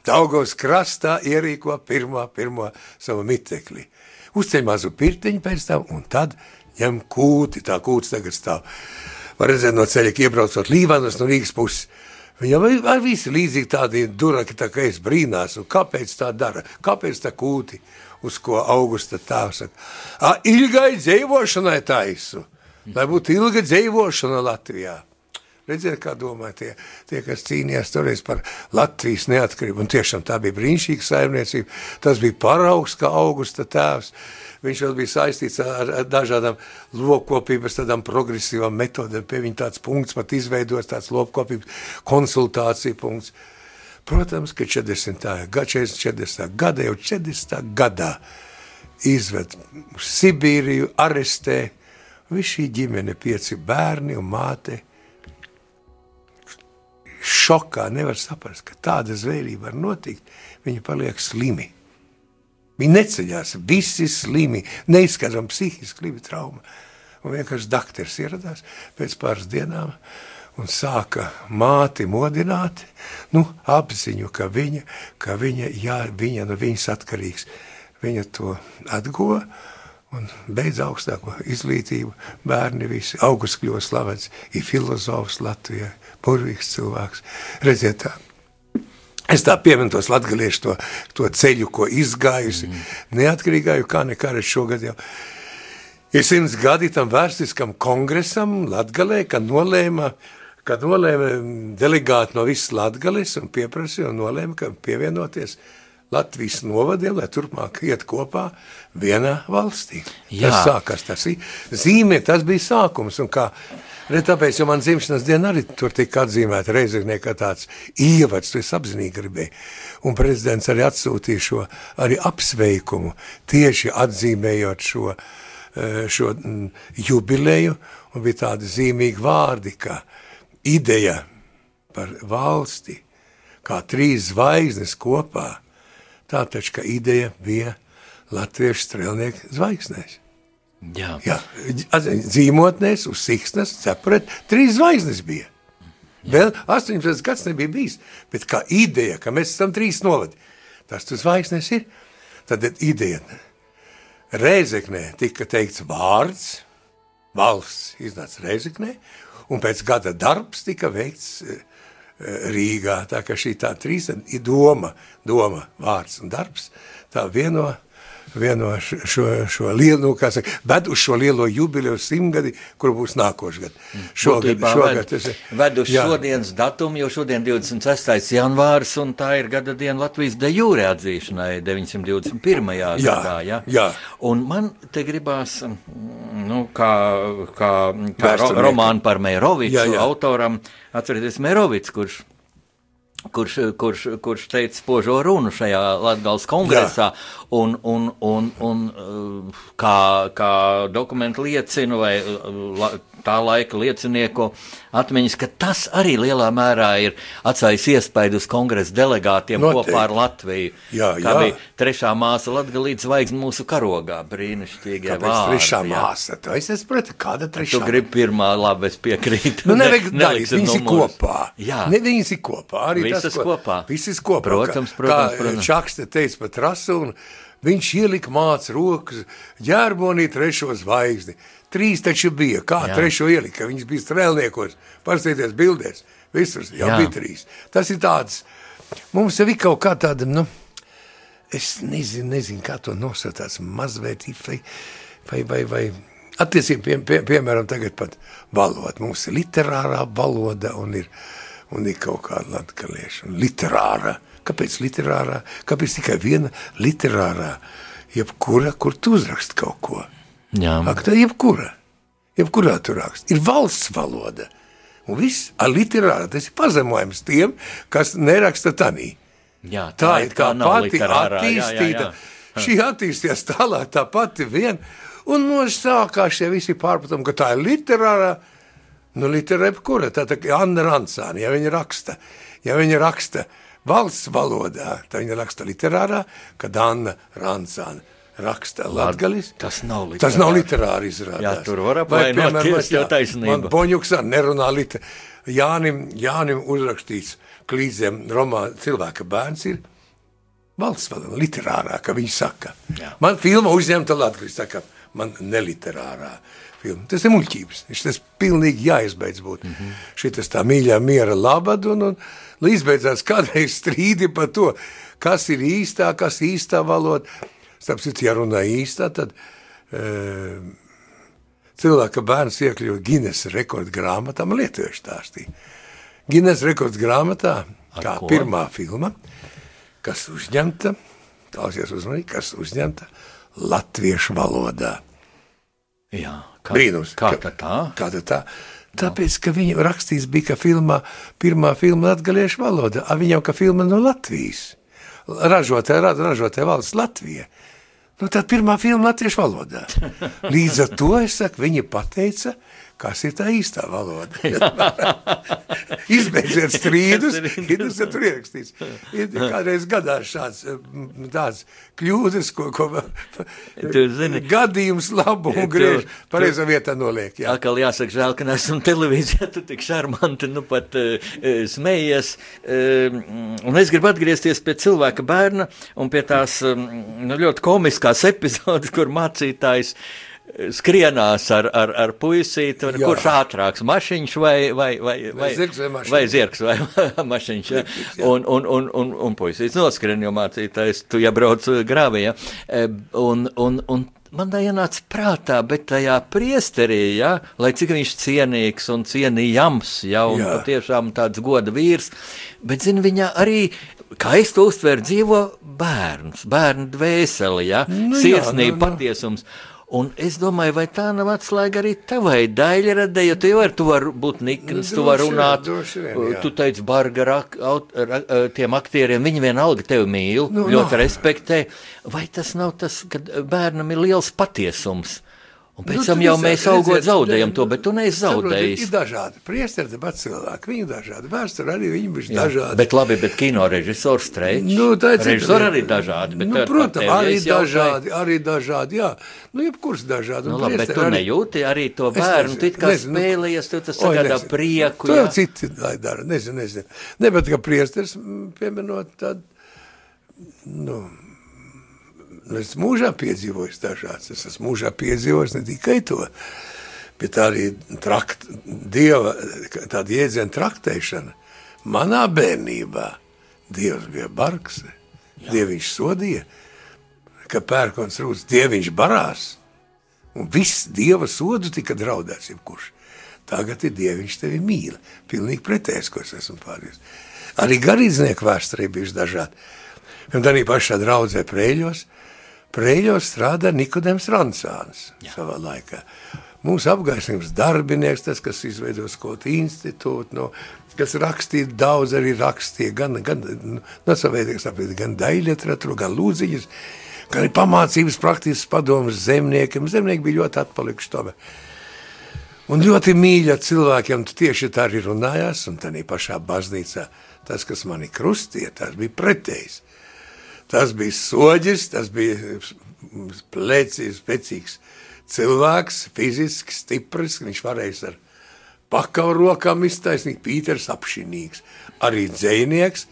Speaker 2: Daugavas krastā ierīko pirmo, pirmo savu mitekli. Uzceļ mazu pirtiņu pēc tam, un tad ņem kūti, tā kūts tagad stāv. Var redzēt no ceļa, iebraucot Līvanas no Rīgas puses. Viņam ar visi līdzīgi tādi duraki, tā kā es brīnās, un kāpēc tā dara, kāpēc tā kūti, uz ko augusta tēvs saka, ilgai dzēvošanai taisu, lai būtu ilga dzēvošana Latvijā. Redziet, kā domā tie, tie, kas cīnījās toreiz par Latvijas neatkarību, un tiešām tā bija brīnišķīga saimniecība, tas bija paraugs, kā augusta tēvs, viņš vēl bija saistīts ar, ar dažādām lopkopības tādām progresīvām metodēm, pie viņa tāds punkts pat izveidos, tāds lopkopības konsultācija punkts. Protams, ka 40. gada, 40. gada jau 40. gadā izved uz Sibīriju, arestē, viss šī ģimene, pieci bērni un māte, šokā nevar saprast, ka tāda zvērība var notikt, viņi paliek slimi. Viņi neceļās, visi slimi, neizskatām psihiski slimi trauma. Un vienkārši dakteris ieradās pēc pāris dienām un sāka māti modināt, nu, apziņu, ka viņa, ka viņa, jā, viņa no viņas atkarīgs. Viņa to atguva un beidz augstāko izglītību. Bērni visi, augusts kļuva slavens, ir filozofs Latvijā, burvīgs cilvēks. Redziet tā, Es tā pieminu tos latgaliešu to, to ceļu, ko izgājusi, mm. neatkarīgā, jo kā nekā es šogad jau ir simts gadi tam vēsturiskam kongresam Latgalē, kad nolēma, kad nolēma delegāti no visas Latgales un pieprasīja un nolēma, ka pievienoties Latvijas novadiem, lai turpmāk iet kopā vienā valstī. Jā. Tas sākās, tas ir zīmē, tas bija sākums, un kā Ne tāpēc, jo man dzimšanas diena arī tur tika atzīmēta reizeknē kā tāds ievads, tu es apzinīgi gribēju. Un prezidents arī atsūtīja šo arī apsveikumu, tieši atzīmējot šo, eh, šo mm, jubileju, un bija tādi zīmīgi vārdi, kā ideja par valsti, kā trīs zvaigznes kopā, tā taču, ideja bija latviešu strelnieku zvaigznēs. Jā. Jā, dzīvotnēs, uz siksnas, cepret, trīs zvaigznes bija. Jā. Vēl 18 gads nebija bijis, bet kā ideja, ka mēs esam trīs novadi, tas tu zvaigznes ir, tad ideja. Reizeknē tika teikts vārds, valsts iznāca Reizeknē, un pēc gada darbs tika veikts e, e, Rīgā, tā ka šī tā trīs ir doma, doma, vārds un darbs, tā vieno vieno šo, šo lielu, nu, kā saka, ved uz šo lielo jubileju simtgadi, kur būs nākošais gads.
Speaker 1: Mm. Šogad, Būtībā šogad ved, ir. Ved uz jā. šodienas datumu, jo šodien 26. janvārs, un tā ir gada diena Latvijas de jūre atzīšanai 921. Jā, gadā, jā. jā. Un man te gribās, nu, kā, kā, kā ro, romānu par Mērovicu jā, jā. autoram, atcerieties Mērovics, kurš kurš, kurš, kurš teica spožo runu šajā Latvijas kongresā, Jā. Un, un, un, un kā, kā dokumenti liecina, vai tā laika liecinieku atmiņas, ka tas arī lielā mērā ir atstājis iespaidu uz kongresa delegātiem Noteikti. kopā ar Latviju. Jā, jā. Kā bija trešā māsa Latgalīdz zvaigzne mūsu karogā, brīnišķīgie Kāpēc vārdi.
Speaker 2: trešā jā. māsa? Tu es sapratu, kāda trešā?
Speaker 1: Tu gribi pirmā, labi, es piekrītu.
Speaker 2: Nu, nevajag ne, darīt, viņas ir kopā. Jā. Ne, viņas ir kopā. Arī
Speaker 1: Visas tas, ko, kopā.
Speaker 2: Visas kopā.
Speaker 1: Protams, protams.
Speaker 2: Kā protams. Čakste teica par trasu un viņš ielika māc rokas ģērbonī trešo zvaigzni. Trīs taču bija. Kā Jā. trešo ielika? Viņas bija strēlniekos. Paskatieties bildēs. Visur jau Jā. bija trīs. Tas ir tāds. Mums jau ir kaut kā tāda, nu, es nezinu, nezinu kā to nosaukt, tāds mazvērtība vai, vai, vai, vai attiecīgi, pie, pie, piemēram, tagad pat valoda. Mums ir literārā valoda un ir, un ir kaut kāda latgalieša. Literāra. Kāpēc literārā? Kāpēc tikai viena literārā? Jebkura, kur tu uzrakst kaut ko. Jā. Ak, tā jebkura, jebkurā tur raksta, ir valsts valoda. Un viss ar literāru tas ir pazemojums tiem, kas neraksta tanī.
Speaker 1: Jā, tā, tā ir tā pati attīstīta.
Speaker 2: Jā, jā, jā. Šī attīstījās tālāk, tā pati vien. Un no sākās šie visi pārpratumi, ka tā ir literārā, nu literāra kura, tā tā kā Anna Rancāna, ja viņa raksta, ja viņa raksta valsts valodā, tad viņa raksta literārā, kad Anna Rancāna raksta latgalis.
Speaker 1: Tas nav literāri.
Speaker 2: Tas nav literāri izrādās.
Speaker 1: Jā, tur var apvainoties, jo taisnība.
Speaker 2: Man Boņuks arī nerunā literāri. Jānim, Jānim uzrakstīts klīdzēm romāna cilvēka bērns ir valsts valoda, literārā, kā viņi saka. Jā. Man filma uzņemta latgalis, saka, man neliterārā filma. Tas ir muļķības. Tas pilnīgi jāizbeidz būt. Mm -hmm. Šitas tā mīļā miera labad un, un līdz beidzās kādreiz strīdi par to, kas ir īstā, kas ir īstā valoda. Starp citu, ja runā īstā, tad e, cilvēka bērns iekļuva Guinness rekordu grāmatā, man lietuvieši stāstīja. Guinness rekordu grāmatā, Ar kā ko? pirmā filma, kas uzņemta, klausies uzmanīgi, kas uzņemta latviešu valodā.
Speaker 1: Jā,
Speaker 2: kā, Brīnums.
Speaker 1: Kā tā tā?
Speaker 2: Kā tā tā? Tāpēc, ka viņam rakstīts bija, ka filmā, pirmā filma latgaliešu valoda, a viņam, ka filma no Latvijas. Ražotāja, ražotāja valsts Latvija. Nu, tad pirmā filma latviešu valodā. Līdz ar to es saku, viņi pateica, kas ir tā īstā valoda. Izbeidziet strīdus, tas ir tur ierakstīts. Ir kādreiz gadās šāds tāds kļūdas, ko, ko zini, gadījums labu un griež pareizā vietā noliek.
Speaker 1: Jā. Akal jāsaka, žēl, ka nesam televīzijā, tu tik šarmanti, nu pat uh, smējies. Uh, un es gribu atgriezties pie cilvēka bērna un pie tās um, nu, ļoti komiskās epizodes, kur mācītājs uh, skrienās ar, ar, ar puisīti, Jā. kurš ātrāks, mašiņš vai, vai, vai, vai,
Speaker 2: zirgs vai,
Speaker 1: vai zirgs vai mašiņš. Ja? Un, un, un, un, un puisīts noskrien, jo mācītājs, tu ja brauc grāvī, ja? E, un, un, un man tā ienāca prātā, bet tajā priesterī, ja, lai cik viņš cienīgs un cienījams, ja, un Jā. patiešām tāds goda vīrs, bet, zini, viņa arī, kā es to uztveru, dzīvo bērns, bērnu dvēseli, ja, nu, sirsnība, nu, nu. Un es domāju, vai tā nav atslēga arī tavai daļradē, jo tu jau vari, tu vari būt nikns, tu vari runāt, vien, tu teici barga rak, aut, ra, tiem aktieriem, viņi vienalga tevi mīl, nu, ļoti no. respektē. Vai tas nav tas, ka bērnam ir liels patiesums? Un pēc nu, tam jau mēs augot zaudējam to, bet tu neesi zaudējis.
Speaker 2: Ir dažādi priesteri, bet cilvēki, viņi dažādi. Vēstur arī viņi bija dažādi.
Speaker 1: Bet labi, bet kino režisors streiks.
Speaker 2: Nu, tā ir
Speaker 1: režisori arī dažādi. Bet
Speaker 2: nu, protams, arī dažādi, arī dažādi, jā. Nu, jebkurš dažādi.
Speaker 1: Nu, labi, bet tu arī... nejūti arī to bērnu, tu it kā nezinu, nu, spēlējies, tu tas sagādā prieku.
Speaker 2: To jau citi dara, nezinu, nezinu. Ne, bet kā priesteris, pieminot, tad, nu, Es mūžā piedzīvoju dažādas. Es esmu mūžā piedzīvojis ne tikai to, bet arī trakt, dieva tāda jēdziena traktēšana. Manā bērnībā Dievs bija bargs, Dieviņš sodīja, ka pērkons rūs, Dieviņš barās, un viss Dieva sodu tika draudēts jebkurš. Tagad ir Dieviņš tevi mīl. Pilnīgi pretējs, ko es esmu pārējis. Arī garīdznieku vēsturī bijuši dažādi. Un arī pašā draudzē prēļos – Prēļos strādā Nikodems Rancāns Jā. savā laikā. Mūsu apgaisnības darbinieks, tas, kas izveido skotu institūtu, no, kas rakstīja daudz, arī rakstīja gan, gan no savēdīgas gan daļliteratūru, gan lūdziņas, gan arī pamācības praktiskas padomas zemniekiem. Zemnieki bija ļoti atpalikuši tomēr. Un ļoti mīļa cilvēkiem, tu tieši tā arī runājās, un tā pašā baznīcā tas, kas mani krustīja, tas bija pretējs. Tas bija soģis, tas bija plecīgs, spēcīgs cilvēks, fiziski stiprs. Viņš varēja ar pakauru rokām iztaisnīt, Pīters apšinīgs, arī dzēnieks,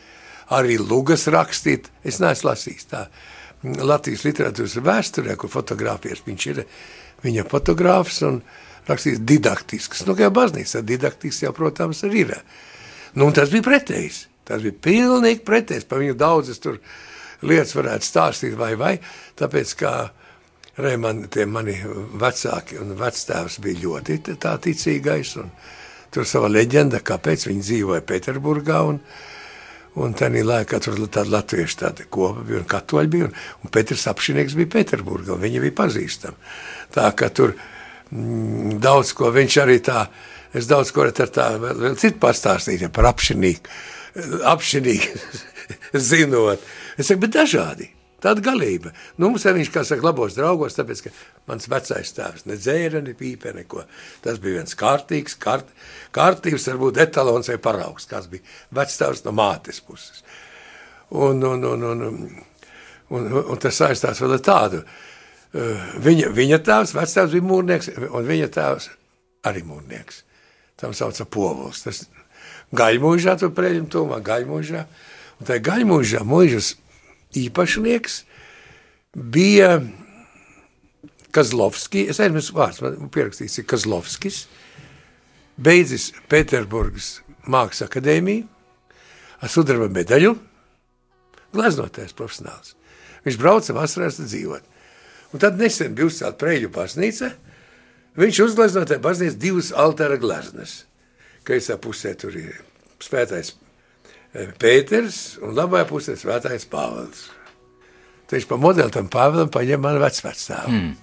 Speaker 2: arī lugas rakstīt. Es neesmu lasījis tā. Latvijas literatūras vēsturē, kur fotografijas viņš ir, viņa fotogrāfs un rakstījis didaktisks. Nu, kā baznīca, didaktisks jau, protams, ir. Nu, un tas bija pretējs. Tas bija pilnīgi pretējs. Pa viņu daudzas tur lietas varētu stāstīt vai vai, tāpēc kā Reiman, tie mani vecāki un vectēvs bija ļoti tā ticīgais, un tur sava leģenda, kāpēc viņi dzīvoja Peterburgā, un, un tenī laikā tur tāda latviešu tāda kopa bija, un katoļi bija, un, un Petrs apšinieks bija Peterburgā, un viņi bija pazīstami. Tā, ka tur mm, daudz ko viņš arī tā, es daudz ko ar tā vēl, vēl citu pastāstīt ja, par apšinīku, apšinīku zinot, Es saku, bet dažādi. Tāda galība. Nu, mums viņš, kā saka, labos draugos, tāpēc, ka mans vecais tēvs ne dzēra, ne pīpē, neko. Tas bija viens kārtīgs, kārt, kārtības, varbūt etalons vai paraugs, kas bija vectēvs no mātes puses. Un, un, un, un, un, un, un tas saistās vēl ar tādu, Viņa, viņa tēvs, vecāks bija mūrnieks, un viņa tēvs arī mūrnieks. Tam sauca povuls. Tas gaļmūžā, tur preļim tūmā, gaļmūžā. Un tā gaļmūžā mūžas īpašnieks bija Kazlovski, es aizmirsu vārds, man pierakstīts ir Kazlovskis, beidzis Pēterburgas mākslas akadēmiju ar sudraba medaļu, gleznotais profesionāls. Viņš brauca vasarās dzīvot. Un tad nesen bija uzcelt Preļu baznīca, viņš uzgleznoja tajā baznīcā divas altāra gleznas. Kreisā pusē tur ir svētais Pēters un labajā pusē svētais Pāvils. Tad viņš pa modeli tam Pāvēlam paņem manu vecvecāvu. Mm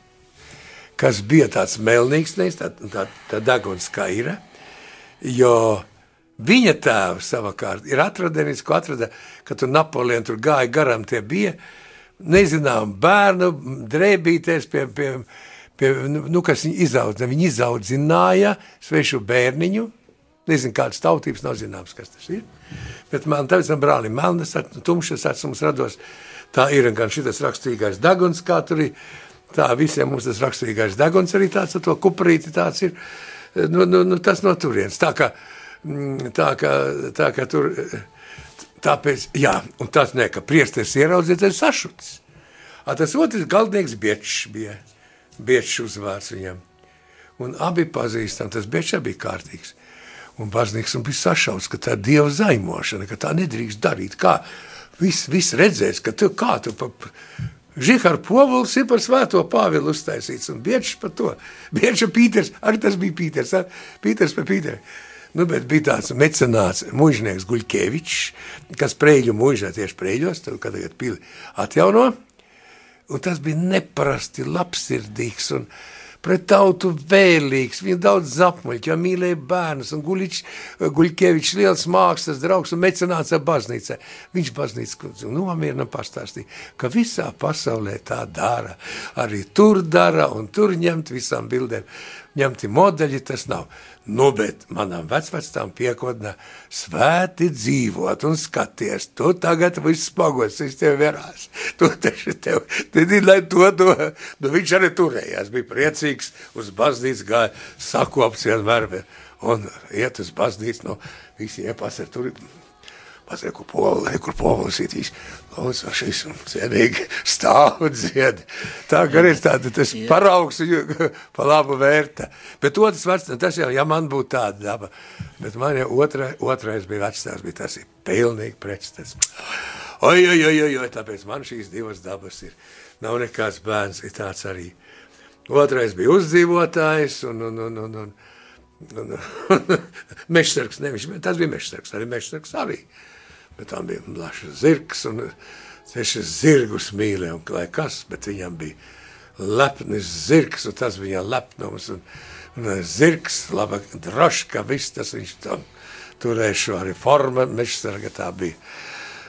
Speaker 2: kas bija tāds melnīgs, tā, tā, tā daguns kaira, jo viņa tēvs savukārt ir atradenis, ko atrada, ka tur Napoleon tur gāja garam, tie bija, nezinām, bērnu drēbīties pie, pie, pie nu, kas viņi izaudzina, viņi izaudzināja svešu bērniņu, nezinu, kādas tautības, nav zināms, kas tas ir, bet man tāpēc man brālim melnas, tumšas acis mums rados, tā ir gan šitas rakstīgais daguns, kā tur ir, Tā visiem mums tas raksturīgais deguns arī tāds, to kuprīti tāds ir, nu, nu, nu, tas no turienes. Tā kā, mm, tā kā, tā kā tur, tāpēc, jā, un tas ne, ka priesties ieraudzīt, ir sašuts. A, tas otrs galdnieks biečs bija, biečs uzvārds viņam. Un abi pazīstam, tas biečs bija kārtīgs. Un baznīgs un bija sašauts, ka tā ir dieva zaimošana, ka tā nedrīkst darīt. Kā viss vis redzēs, ka tu kā tu pa, Žihar Povuls ir par svēto Pāvilu uztaisīts, un Biečs par to. Bieča Pīters, arī tas bija Pīters, ar, Pīters par Pīteri. Nu, bet bija tāds mecenāts mužnieks Guļkevičs, kas preļu mužā tieši preļos, tad, kad tagad pili atjauno, un tas bija neparasti labsirdīgs un pret tautu vēlīgs, viņa daudz zapmuļķi, jo mīlēja bērnus, un Guļič, Guļkevičs liels mākslas draugs un mecenāts ar baznīcā. Viņš baznīca nomierina pastāstīja, ka visā pasaulē tā dara, arī tur dara un tur ņemt visām bildēm ņemti modeļi, tas nav. Nu, bet manam vecvecām piekodnā svēti dzīvot un skaties, tu tagad viss spagots, viņš tev verās. Tu taču tev, tad, lai to, to, nu viņš arī turējās, bija priecīgs, uz baznīcu gāja, sakops vienmēr, un iet uz baznīcu, nu, visi iepasar tur, Pasaka, kur polis, kur polis ir īsi. Lūdzu, šis cienīgi stāv un dzied. Tā kā ir tāda, tas yeah. paraugs pa labu vērta. Bet otrs vecs, tas jau, ja man būtu tāda daba. Bet man jau otra, otrais bija vecstās, bija tas ir pilnīgi pretstats. Oi, oi, oi, oi, oi, tāpēc man šīs divas dabas ir. Nav nekāds bērns, ir tāds arī. Otrais bija uzdzīvotājs un, un, un, un, un, un, un mešsargs, nevis, tas bija mešsargs, arī mešsargs arī. Uh, bet tam bija plašs zirgs un sešas zirgus mīlēja, un lai kas, bet viņam bija lepnis zirgs, un tas bija lepnums, un, un zirgs, laba droška, viss tas viņš tam turēja šo arī forma, mežsarga tā bija.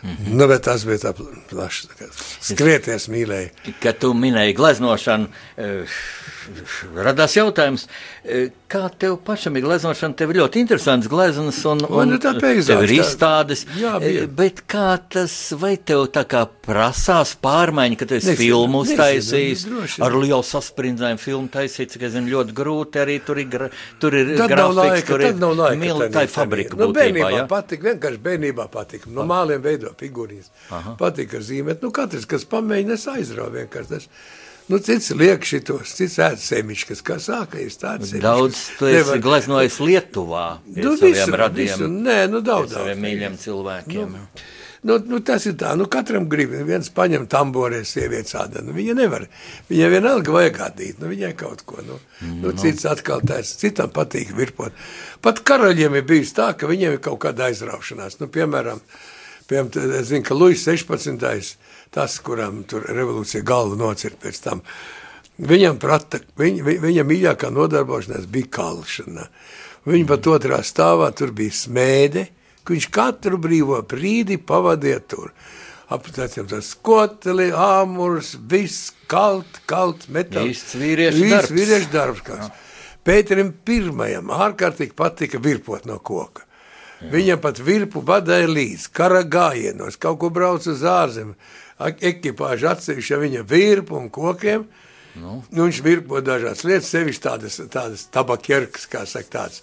Speaker 2: Mm -hmm. Nu, bet tas bija tā plašs, skrieties mīlēja.
Speaker 1: Kad tu minēji gleznošanu, uh, radās jautājums, e, kā tev pašam ir gleznošana? Tev ir ļoti interesants gleznas, un, un
Speaker 2: peizažs, tev
Speaker 1: ir izstādes. Jā, e, bija. bet kā tas, vai tev tā kā prasās pārmaiņa, ka tu esi filmu uztaisījis, ar lielu sasprindzījumu filmu taisīt, cik es zinu, ļoti grūti arī tur ir, tur ir
Speaker 2: tad grafiks, laika, tur ir
Speaker 1: miltai fabrika
Speaker 2: nu, būtībā. Bērnībā ja? patika, vienkārši bērnībā patika, no māliem veido figūrijas, patika zīmēt, nu katrs, kas pamēģina, es aizrauju vienkārši tas. Nu, cits liek šitos, cits ēd semiškas, kā sākais tāds.
Speaker 1: Daudz tu esi Nevar... gleznojis Lietuvā.
Speaker 2: Nu, visu, radiem, visu, nē, nu daudz.
Speaker 1: Saviem mīļiem cilvēkiem.
Speaker 2: Nu, nu, nu, tas ir tā, nu katram grib, viens paņem tamborē sievietes ādā, nu viņa nevar, viņai vienalga vajag atdīt, nu viņai kaut ko, nu, mm, nu cits atkal tāds, citam patīk virpot. Pat karaļiem ir bijis tā, ka viņiem ir kaut kāda aizraušanās, nu, piemēram, piemēram, es zinu, ka Luis 16 tas, kuram tur revolūcija galvu nocirta pēc tam. Viņam prata, viņa, viņa mīļākā nodarbošanās bija kalšana. Viņa pat otrā stāvā tur bija smēde, ka viņš katru brīvo brīdi pavadīja tur. Aptēcam tas skoteli, āmurs, viss kalt, kalt, metāls.
Speaker 1: Viss vīriešu darbs.
Speaker 2: Vīriešu darbs kāds. Pēterim pirmajam ārkārtīgi patika virpot no koka. Jā. Viņam pat virpu vadīja līdzi, kara gājienos, kaut ko brauc uz ārzemēm ekipāžu atsevišķi viņa virpu un kokiem.
Speaker 1: Nu.
Speaker 2: Nu, viņš virpo dažādas lietas, sevišķi tādas, tādas tabakierkas, kā saka tāds.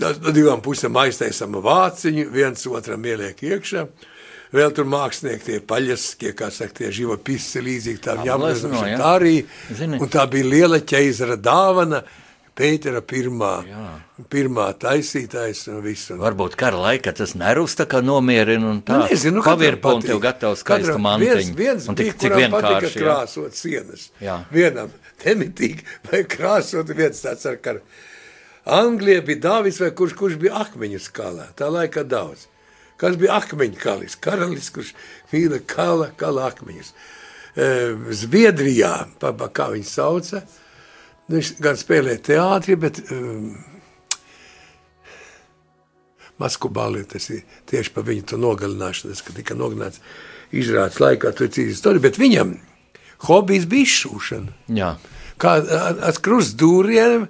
Speaker 2: No divām pusēm aiztaisama vāciņu, viens otram ieliek iekšā. Vēl tur mākslinieki, tie paļaskie, kā saka, tie živopisi līdzīgi tām
Speaker 1: Aplezno,
Speaker 2: jāmazinoši.
Speaker 1: jā.
Speaker 2: Tā arī.
Speaker 1: Zini.
Speaker 2: Un tā bija liela ķeizara dāvana, Pētera pirmā,
Speaker 1: Jā.
Speaker 2: pirmā taisītājs un viss.
Speaker 1: Varbūt kara laikā tas nervus tā kā nomierina un tā.
Speaker 2: Nu, nezinu, nu, katram
Speaker 1: pavirpa un tev gatavs skaistu mantiņu.
Speaker 2: Viens, viens
Speaker 1: un
Speaker 2: bija,
Speaker 1: tik, cik
Speaker 2: kuram patika
Speaker 1: vienkārši. jā.
Speaker 2: krāsot sienas.
Speaker 1: Jā.
Speaker 2: Vienam temitīgi vai krāsot viens tāds ar karu. Anglijā bija Dāvis vai kurš, kurš bija akmeņu skalā. Tā laikā daudz. Kas bija akmeņu kalis? Karalis, kurš mīla kala, kala akmeņus. E, Zviedrijā, kā viņi sauca, viņš gan spēlēja teātri, bet um, Maskubāli, tas ir tieši par viņu to nogalināšanu, tas, ka tika nogalināts izrādes laikā, tur ir cita istorija, bet viņam hobijs bija izšūšana.
Speaker 1: Jā.
Speaker 2: Kā ar, ar krustdūriem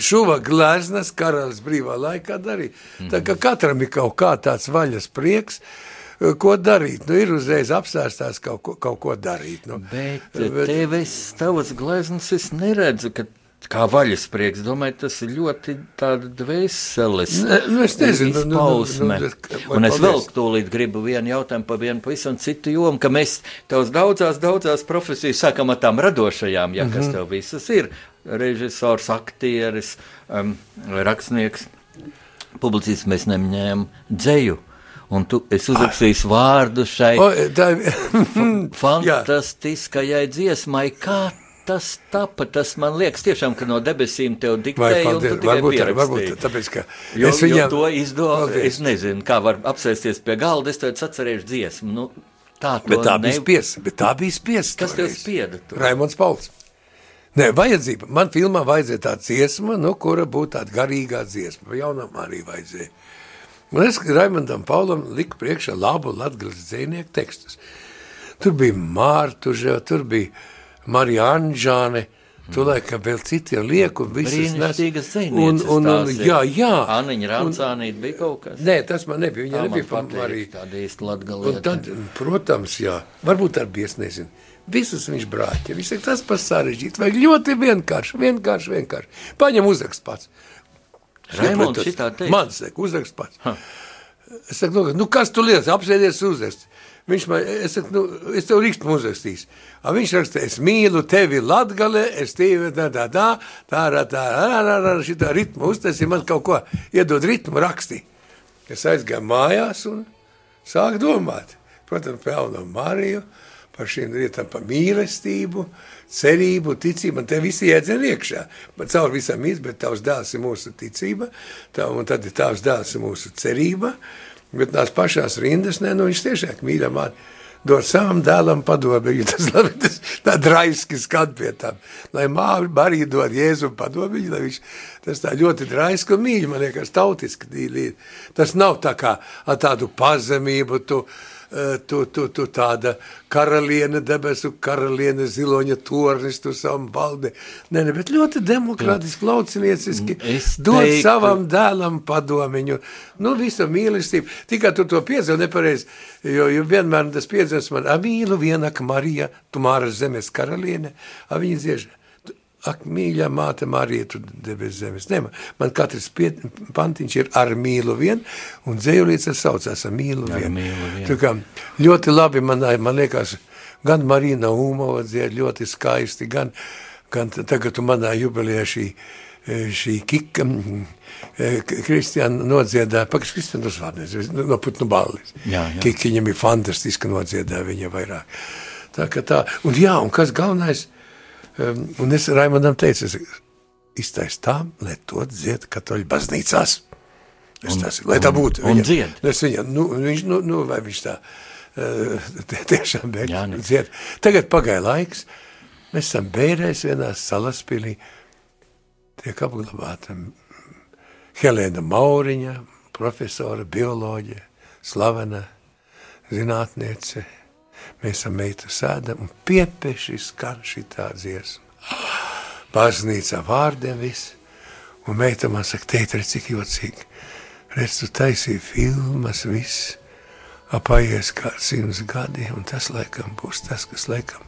Speaker 2: šuva gleznas karalis brīvā laikā darīja. Tā kā katram ir kaut kā tāds vaļas prieks, eh, ko darīt. Nu, ir uzreiz apstāstās kaut ko, kaut ko darīt. Nu,
Speaker 1: Bet, bet tev es tavas gleznas es neredzu, ka kā vaļasprieks, domāju, tas ir ļoti tāda dvēseles
Speaker 2: nu, nu, nu, nu,
Speaker 1: izpausme.
Speaker 2: nu, vai
Speaker 1: Un es vēl tūlīt gribu vienu jautājumu par vienu pavisam citu jomu, ka mēs tavs daudzās, daudzās profesijas sākam ar tām radošajām, ja
Speaker 2: Mhm.
Speaker 1: kas tev visas ir. Režisors, aktieris, um, rakstnieks, publicists mēs neņēmām dzēju. Un tu esi uzrakstījis vārdu šai
Speaker 2: O, tā
Speaker 1: fantastiskajai dziesmai. Kā tas tapa? Tas man liekas, tiešām, ka no debesīm tev
Speaker 2: Vai
Speaker 1: diktēja, tu
Speaker 2: paldies, varbūt, tā- varbūt tāpēc, ka
Speaker 1: Jo,
Speaker 2: es viņam...
Speaker 1: to izdomāju. Es nezinu, kā var apsēsties pie galda. Es tev atcerēšu dziesmu. Nu, tā
Speaker 2: Bet tā bija
Speaker 1: ne-
Speaker 2: spiesta. Bet tā bija spiesta.
Speaker 1: Kas tev spieda? to?
Speaker 2: Raimons Pauls. Nē, vajadzība. Man filmā vajadzēja tāda dziesma, nu, kura būtu tāda garīgā dziesma. Jaunam arī vajadzēja. Un es Raimondam Paulam liku priekšā labu latgales dzēnieku tekstus. Tur bija Mārtuža, tur bija Marija Anžāne, tu laikam vēl citiem lieku. un visas nes-
Speaker 1: Brīnišķīgas
Speaker 2: un, jā, jā.
Speaker 1: Aniņa Rancānīt bija kaut kas.
Speaker 2: Nē, tas man nebija. Viņa
Speaker 1: Tā man
Speaker 2: nebija pa
Speaker 1: patīk,
Speaker 2: Mariju.
Speaker 1: Tāda īsta
Speaker 2: Un
Speaker 1: latgalīta.
Speaker 2: tad, protams, jā, varbūt ar bies nezinu. Visus viņš brāķi. Viņš saka, tas pats sarežģīts. Vajag ļoti vienkārši, vienkārši, vienkārši. Paņem uzrakst pats. Iepratos.
Speaker 1: šitā teica?
Speaker 2: Man saka, uzrakst pats. Es saku, nu, nu kas tu liec, apsēdies uzrakst. Viņš man, es saku, nu, es tev rīkstu uzrakstīs. A viņš raksta, es mīlu tevi latgale, es tevi tā, tā, tā, tā, tā, tā, tā, tā, tā šitā ritmu uztaisīja, man kaut ko iedod ritmu rakstī. Es aizgāju mājās un sāku domāt. Protams, jauno Mariju, par šīm lietām, par mīlestību, cerību, ticību. Man te visi iedzen iekšā. Man caur visam īsti, bet tavs dēls ir mūsu ticība, tā, un tad ir tavs dēls ir mūsu cerība. Bet tās pašās rindas, ne, nu viņš tiešām mīļā māte. Dod savam dēlam padomu, tas labi, tas tā draiski skan pie tām. Lai māte arī dod Jēzu padomu, lai viņš tas tā ļoti draiski un mīļi, man liekas, tautiski. Tas nav tā kā ar tādu pazemību, tu, eh, tu, tu, tu tāda karaliene, debesu karaliene, ziloņa tornis, tu savam valdi. Nē, ne, bet ļoti demokrātiski, laucinieciski.
Speaker 1: Es
Speaker 2: Dod
Speaker 1: teiktu-
Speaker 2: savam dēlam padomiņu. Nu, visa mīlestība. Tikai tu to piedzīvo nepareizi, jo, jo vienmēr tas piedzīvos man, a mīlu vienak Marija, tu māras zemes karaliene, a viņa dziež. Ak, mīļā māte Marija, tu debes zemes. Ne, man, katrs pie, pantiņš ir ar mīlu vien, un dzējulīts ar saucās ar mīlu
Speaker 1: Ar
Speaker 2: vien.
Speaker 1: mīlu vien.
Speaker 2: Tā kā ļoti labi man, man liekas, gan Marina Umova dzied ļoti skaisti, gan, gan tagad tu manā jubilejā šī, e, šī kika, e, Kristiāna nodziedāja, pagads Kristiāna uzvārds, no putnu balles.
Speaker 1: Jā, jā.
Speaker 2: Kika viņam ir fantastiski nodziedāja viņa vairāk. Tā kā tā, un jā, un kas galvenais, un es Raimondam teicu, es iztais tā, lai to dzied katoļu baznīcās. Es tas, lai tā būtu.
Speaker 1: un
Speaker 2: Viņa-
Speaker 1: dzied.
Speaker 2: Es viņam, nu, viņš, nu, nu, vai viņš tā eh, tie- tiešām
Speaker 1: Jā,
Speaker 2: bija
Speaker 1: ne.
Speaker 2: dzied. Tagad pagāja laiks, mēs esam bērēs vienā salaspilī, tiek apglabāta Helēna Mauriņa, profesora, bioloģija, slavena zinātniece. Mēs esam meitu sēdam un piepeši skan šitā dziesma. Baznīcā vārdiem viss. Un meita man saka, teikt, redz, cik jocīgi. Redz, tu taisīji filmas, viss. Apaies kā simts gadi, un tas laikam būs tas, kas laikam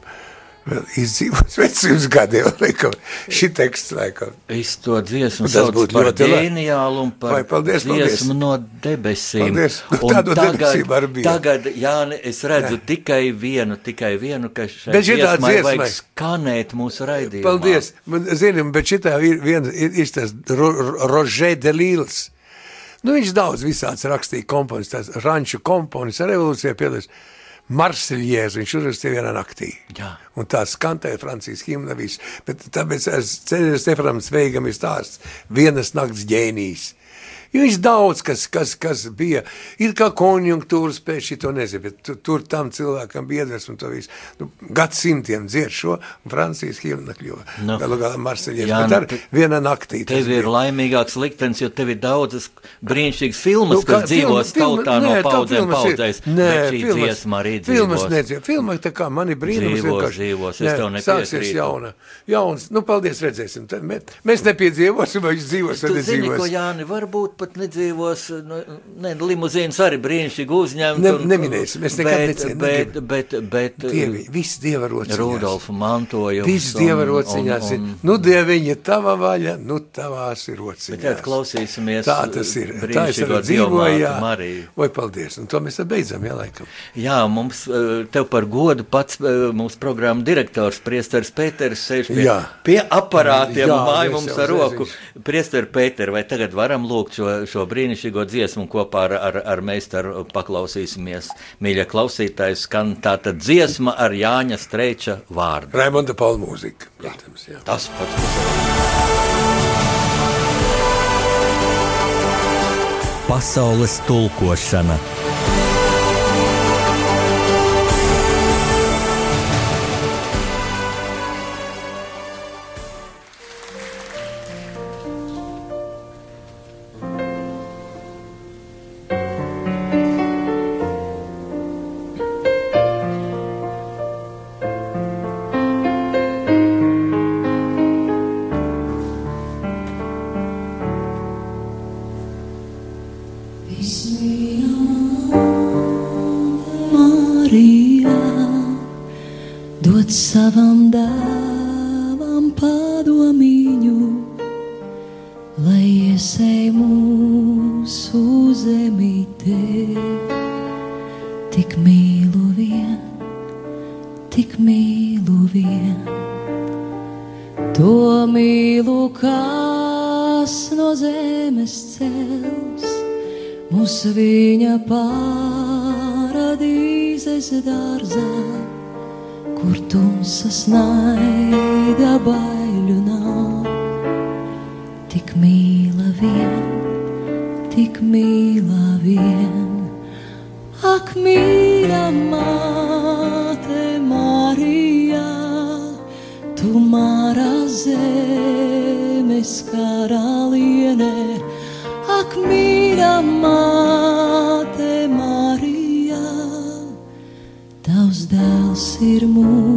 Speaker 2: vēl izdzīvos vecums gadiem, laikam, šī teksts, laikam.
Speaker 3: Es to dziesmu
Speaker 2: būtu
Speaker 3: par ģeniālu un par
Speaker 2: Vai, paldies, paldies.
Speaker 3: dziesmu no debesīm.
Speaker 2: Paldies. Nu,
Speaker 3: Un
Speaker 2: tādu
Speaker 3: tagad,
Speaker 2: debesīm arī bija.
Speaker 3: tagad, Jāni, es redzu tikai vienu, tikai vienu, ka šai
Speaker 2: Bet
Speaker 3: dziesmai
Speaker 2: dziesmai-
Speaker 3: vajag skanēt mūsu raidījumā.
Speaker 2: Paldies. Man, zinām, bet šitā ir viens, ir, ir tas Ro, Ro- Rožē de Lils. Nu, viņš daudz visāds rakstīja komponis, tās ranču komponis, revolūcijā piedalījās. Marsiljēs, viņš uzrakstīja vienā naktī.
Speaker 3: Jā.
Speaker 2: Un tā skantēja Francijas himna viss. Bet tāpēc es ceļu Stefanam Sveigam ir stāsts vienas nakts ģēnijs. Viņš daudz, kas, kas, kas bija, ir kā konjunktūras pēc šī to nezinu, bet tu, tur tam cilvēkam biedrs un to visu. Nu, gadsimtiem dzied šo, un Francijas himna kļuva.
Speaker 3: Nu.
Speaker 2: No. Galu galā Marseļies,
Speaker 3: Jā,
Speaker 2: bet
Speaker 3: nu,
Speaker 2: ar
Speaker 3: te-
Speaker 2: viena naktī.
Speaker 3: Tev ir
Speaker 2: bija.
Speaker 3: laimīgāks liktenis, jo tev ir daudzas brīnišķīgas filmas,
Speaker 2: Nu, kā
Speaker 3: kas
Speaker 2: filma-
Speaker 3: tautā no
Speaker 2: nē, tā
Speaker 3: paudzēm
Speaker 2: filmas ir.
Speaker 3: paudzēs.
Speaker 2: Nē, filmas-
Speaker 3: arī
Speaker 2: Filmas
Speaker 3: dzīvos.
Speaker 2: nedzīvo. Filma tā kā man ir brīnums.
Speaker 3: Dzīvos,
Speaker 2: vienkārši.
Speaker 3: dzīvos, es
Speaker 2: Nē,
Speaker 3: tev nepiekrītu.
Speaker 2: Sāksies jauna. Jauns. Nu, paldies, redzēsim. Mēs nepiedzīvosim, vai viņš dzīvos vai
Speaker 3: Tu zini, ko
Speaker 2: nedzīvos.
Speaker 3: Jāni, varbūt pat nedzīvos, nu, ne, limuzīnas arī brīnišķīgi uzņemt.
Speaker 2: Ne-
Speaker 3: un-
Speaker 2: neminēsim, es nekad
Speaker 3: bet,
Speaker 2: necinu,
Speaker 3: bet,
Speaker 2: negribu.
Speaker 3: bet, bet,
Speaker 2: Dievi, viss dieva rociņās.
Speaker 3: Rudolfa mantojums.
Speaker 2: Viss dieva rociņās ir.
Speaker 3: un- un-
Speaker 2: Nu, dieviņa, tava vaļa, nu, tavās ir
Speaker 3: Bet
Speaker 2: rociņās.
Speaker 3: tad klausīsimies
Speaker 2: Tā tas ir. Tā es arī dzīvoju, jā.
Speaker 3: Mariju.
Speaker 2: Vai paldies. Un to mēs tad beidzam, jā, laikam.
Speaker 3: Jā, mums eh, tev par godu pats eh, mūsu programmu direktors Priesteris Pēters sēž pie,
Speaker 2: Jā.
Speaker 3: pie aparātiem
Speaker 2: Jā,
Speaker 3: un māja mums ar roku. Priesteri Pēter, vai tagad varam lūgt šo, šo brīnišķīgo dziesmu kopā ar, ar, ar meistaru paklausīsimies. Mīļie klausītāji, skan tātad dziesma ar Jāņa Streiča vārdu.
Speaker 2: Raimonda Paula mūzika, protams, jā.
Speaker 3: Tas pats.
Speaker 4: Pasaules tulkošana
Speaker 1: padomiņu, lai iesēj mūsu zemītē. Tik mīlu vien, tik mīlu vien, to mīlu, kas no zemes cels mūs viņa paradīzes dārzā, kur tumsas naida baiļu mīļa māte Marija, tu mara zemes karaliene, ak mīļa māte Marija, tavs dēls ir mūsu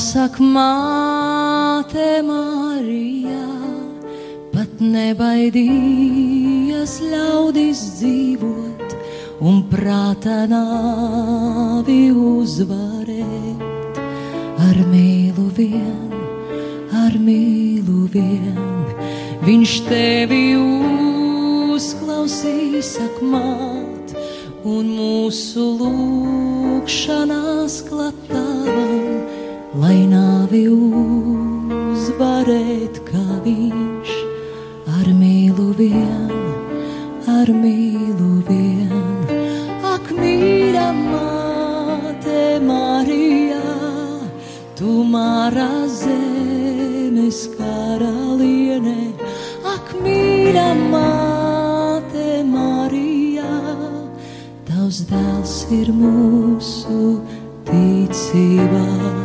Speaker 1: Tavs dēls saka, māte Marija, pat nebaidījies ļaudis dzīvot un prātā nāvi uzvarēt. Ar mīlu vien, ar mīlu vien, viņš tevi uzklausīs, sak māt, un mūsu lūkšanās klatāvam, lai nāvi uzvarēt, kā viņš ar mīlu vien, ar mīlu vien. Ak, mīļa māte Marija, tu mara zemes karaliene, ak, mīļa māte Marija, tavs dēls ir mūsu ticībā.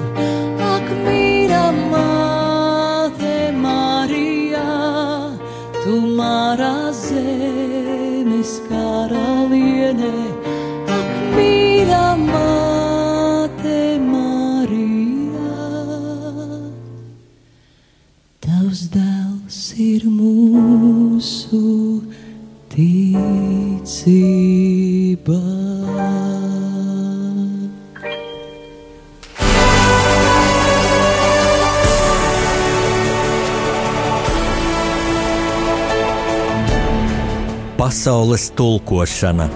Speaker 1: Pasaules tulkošana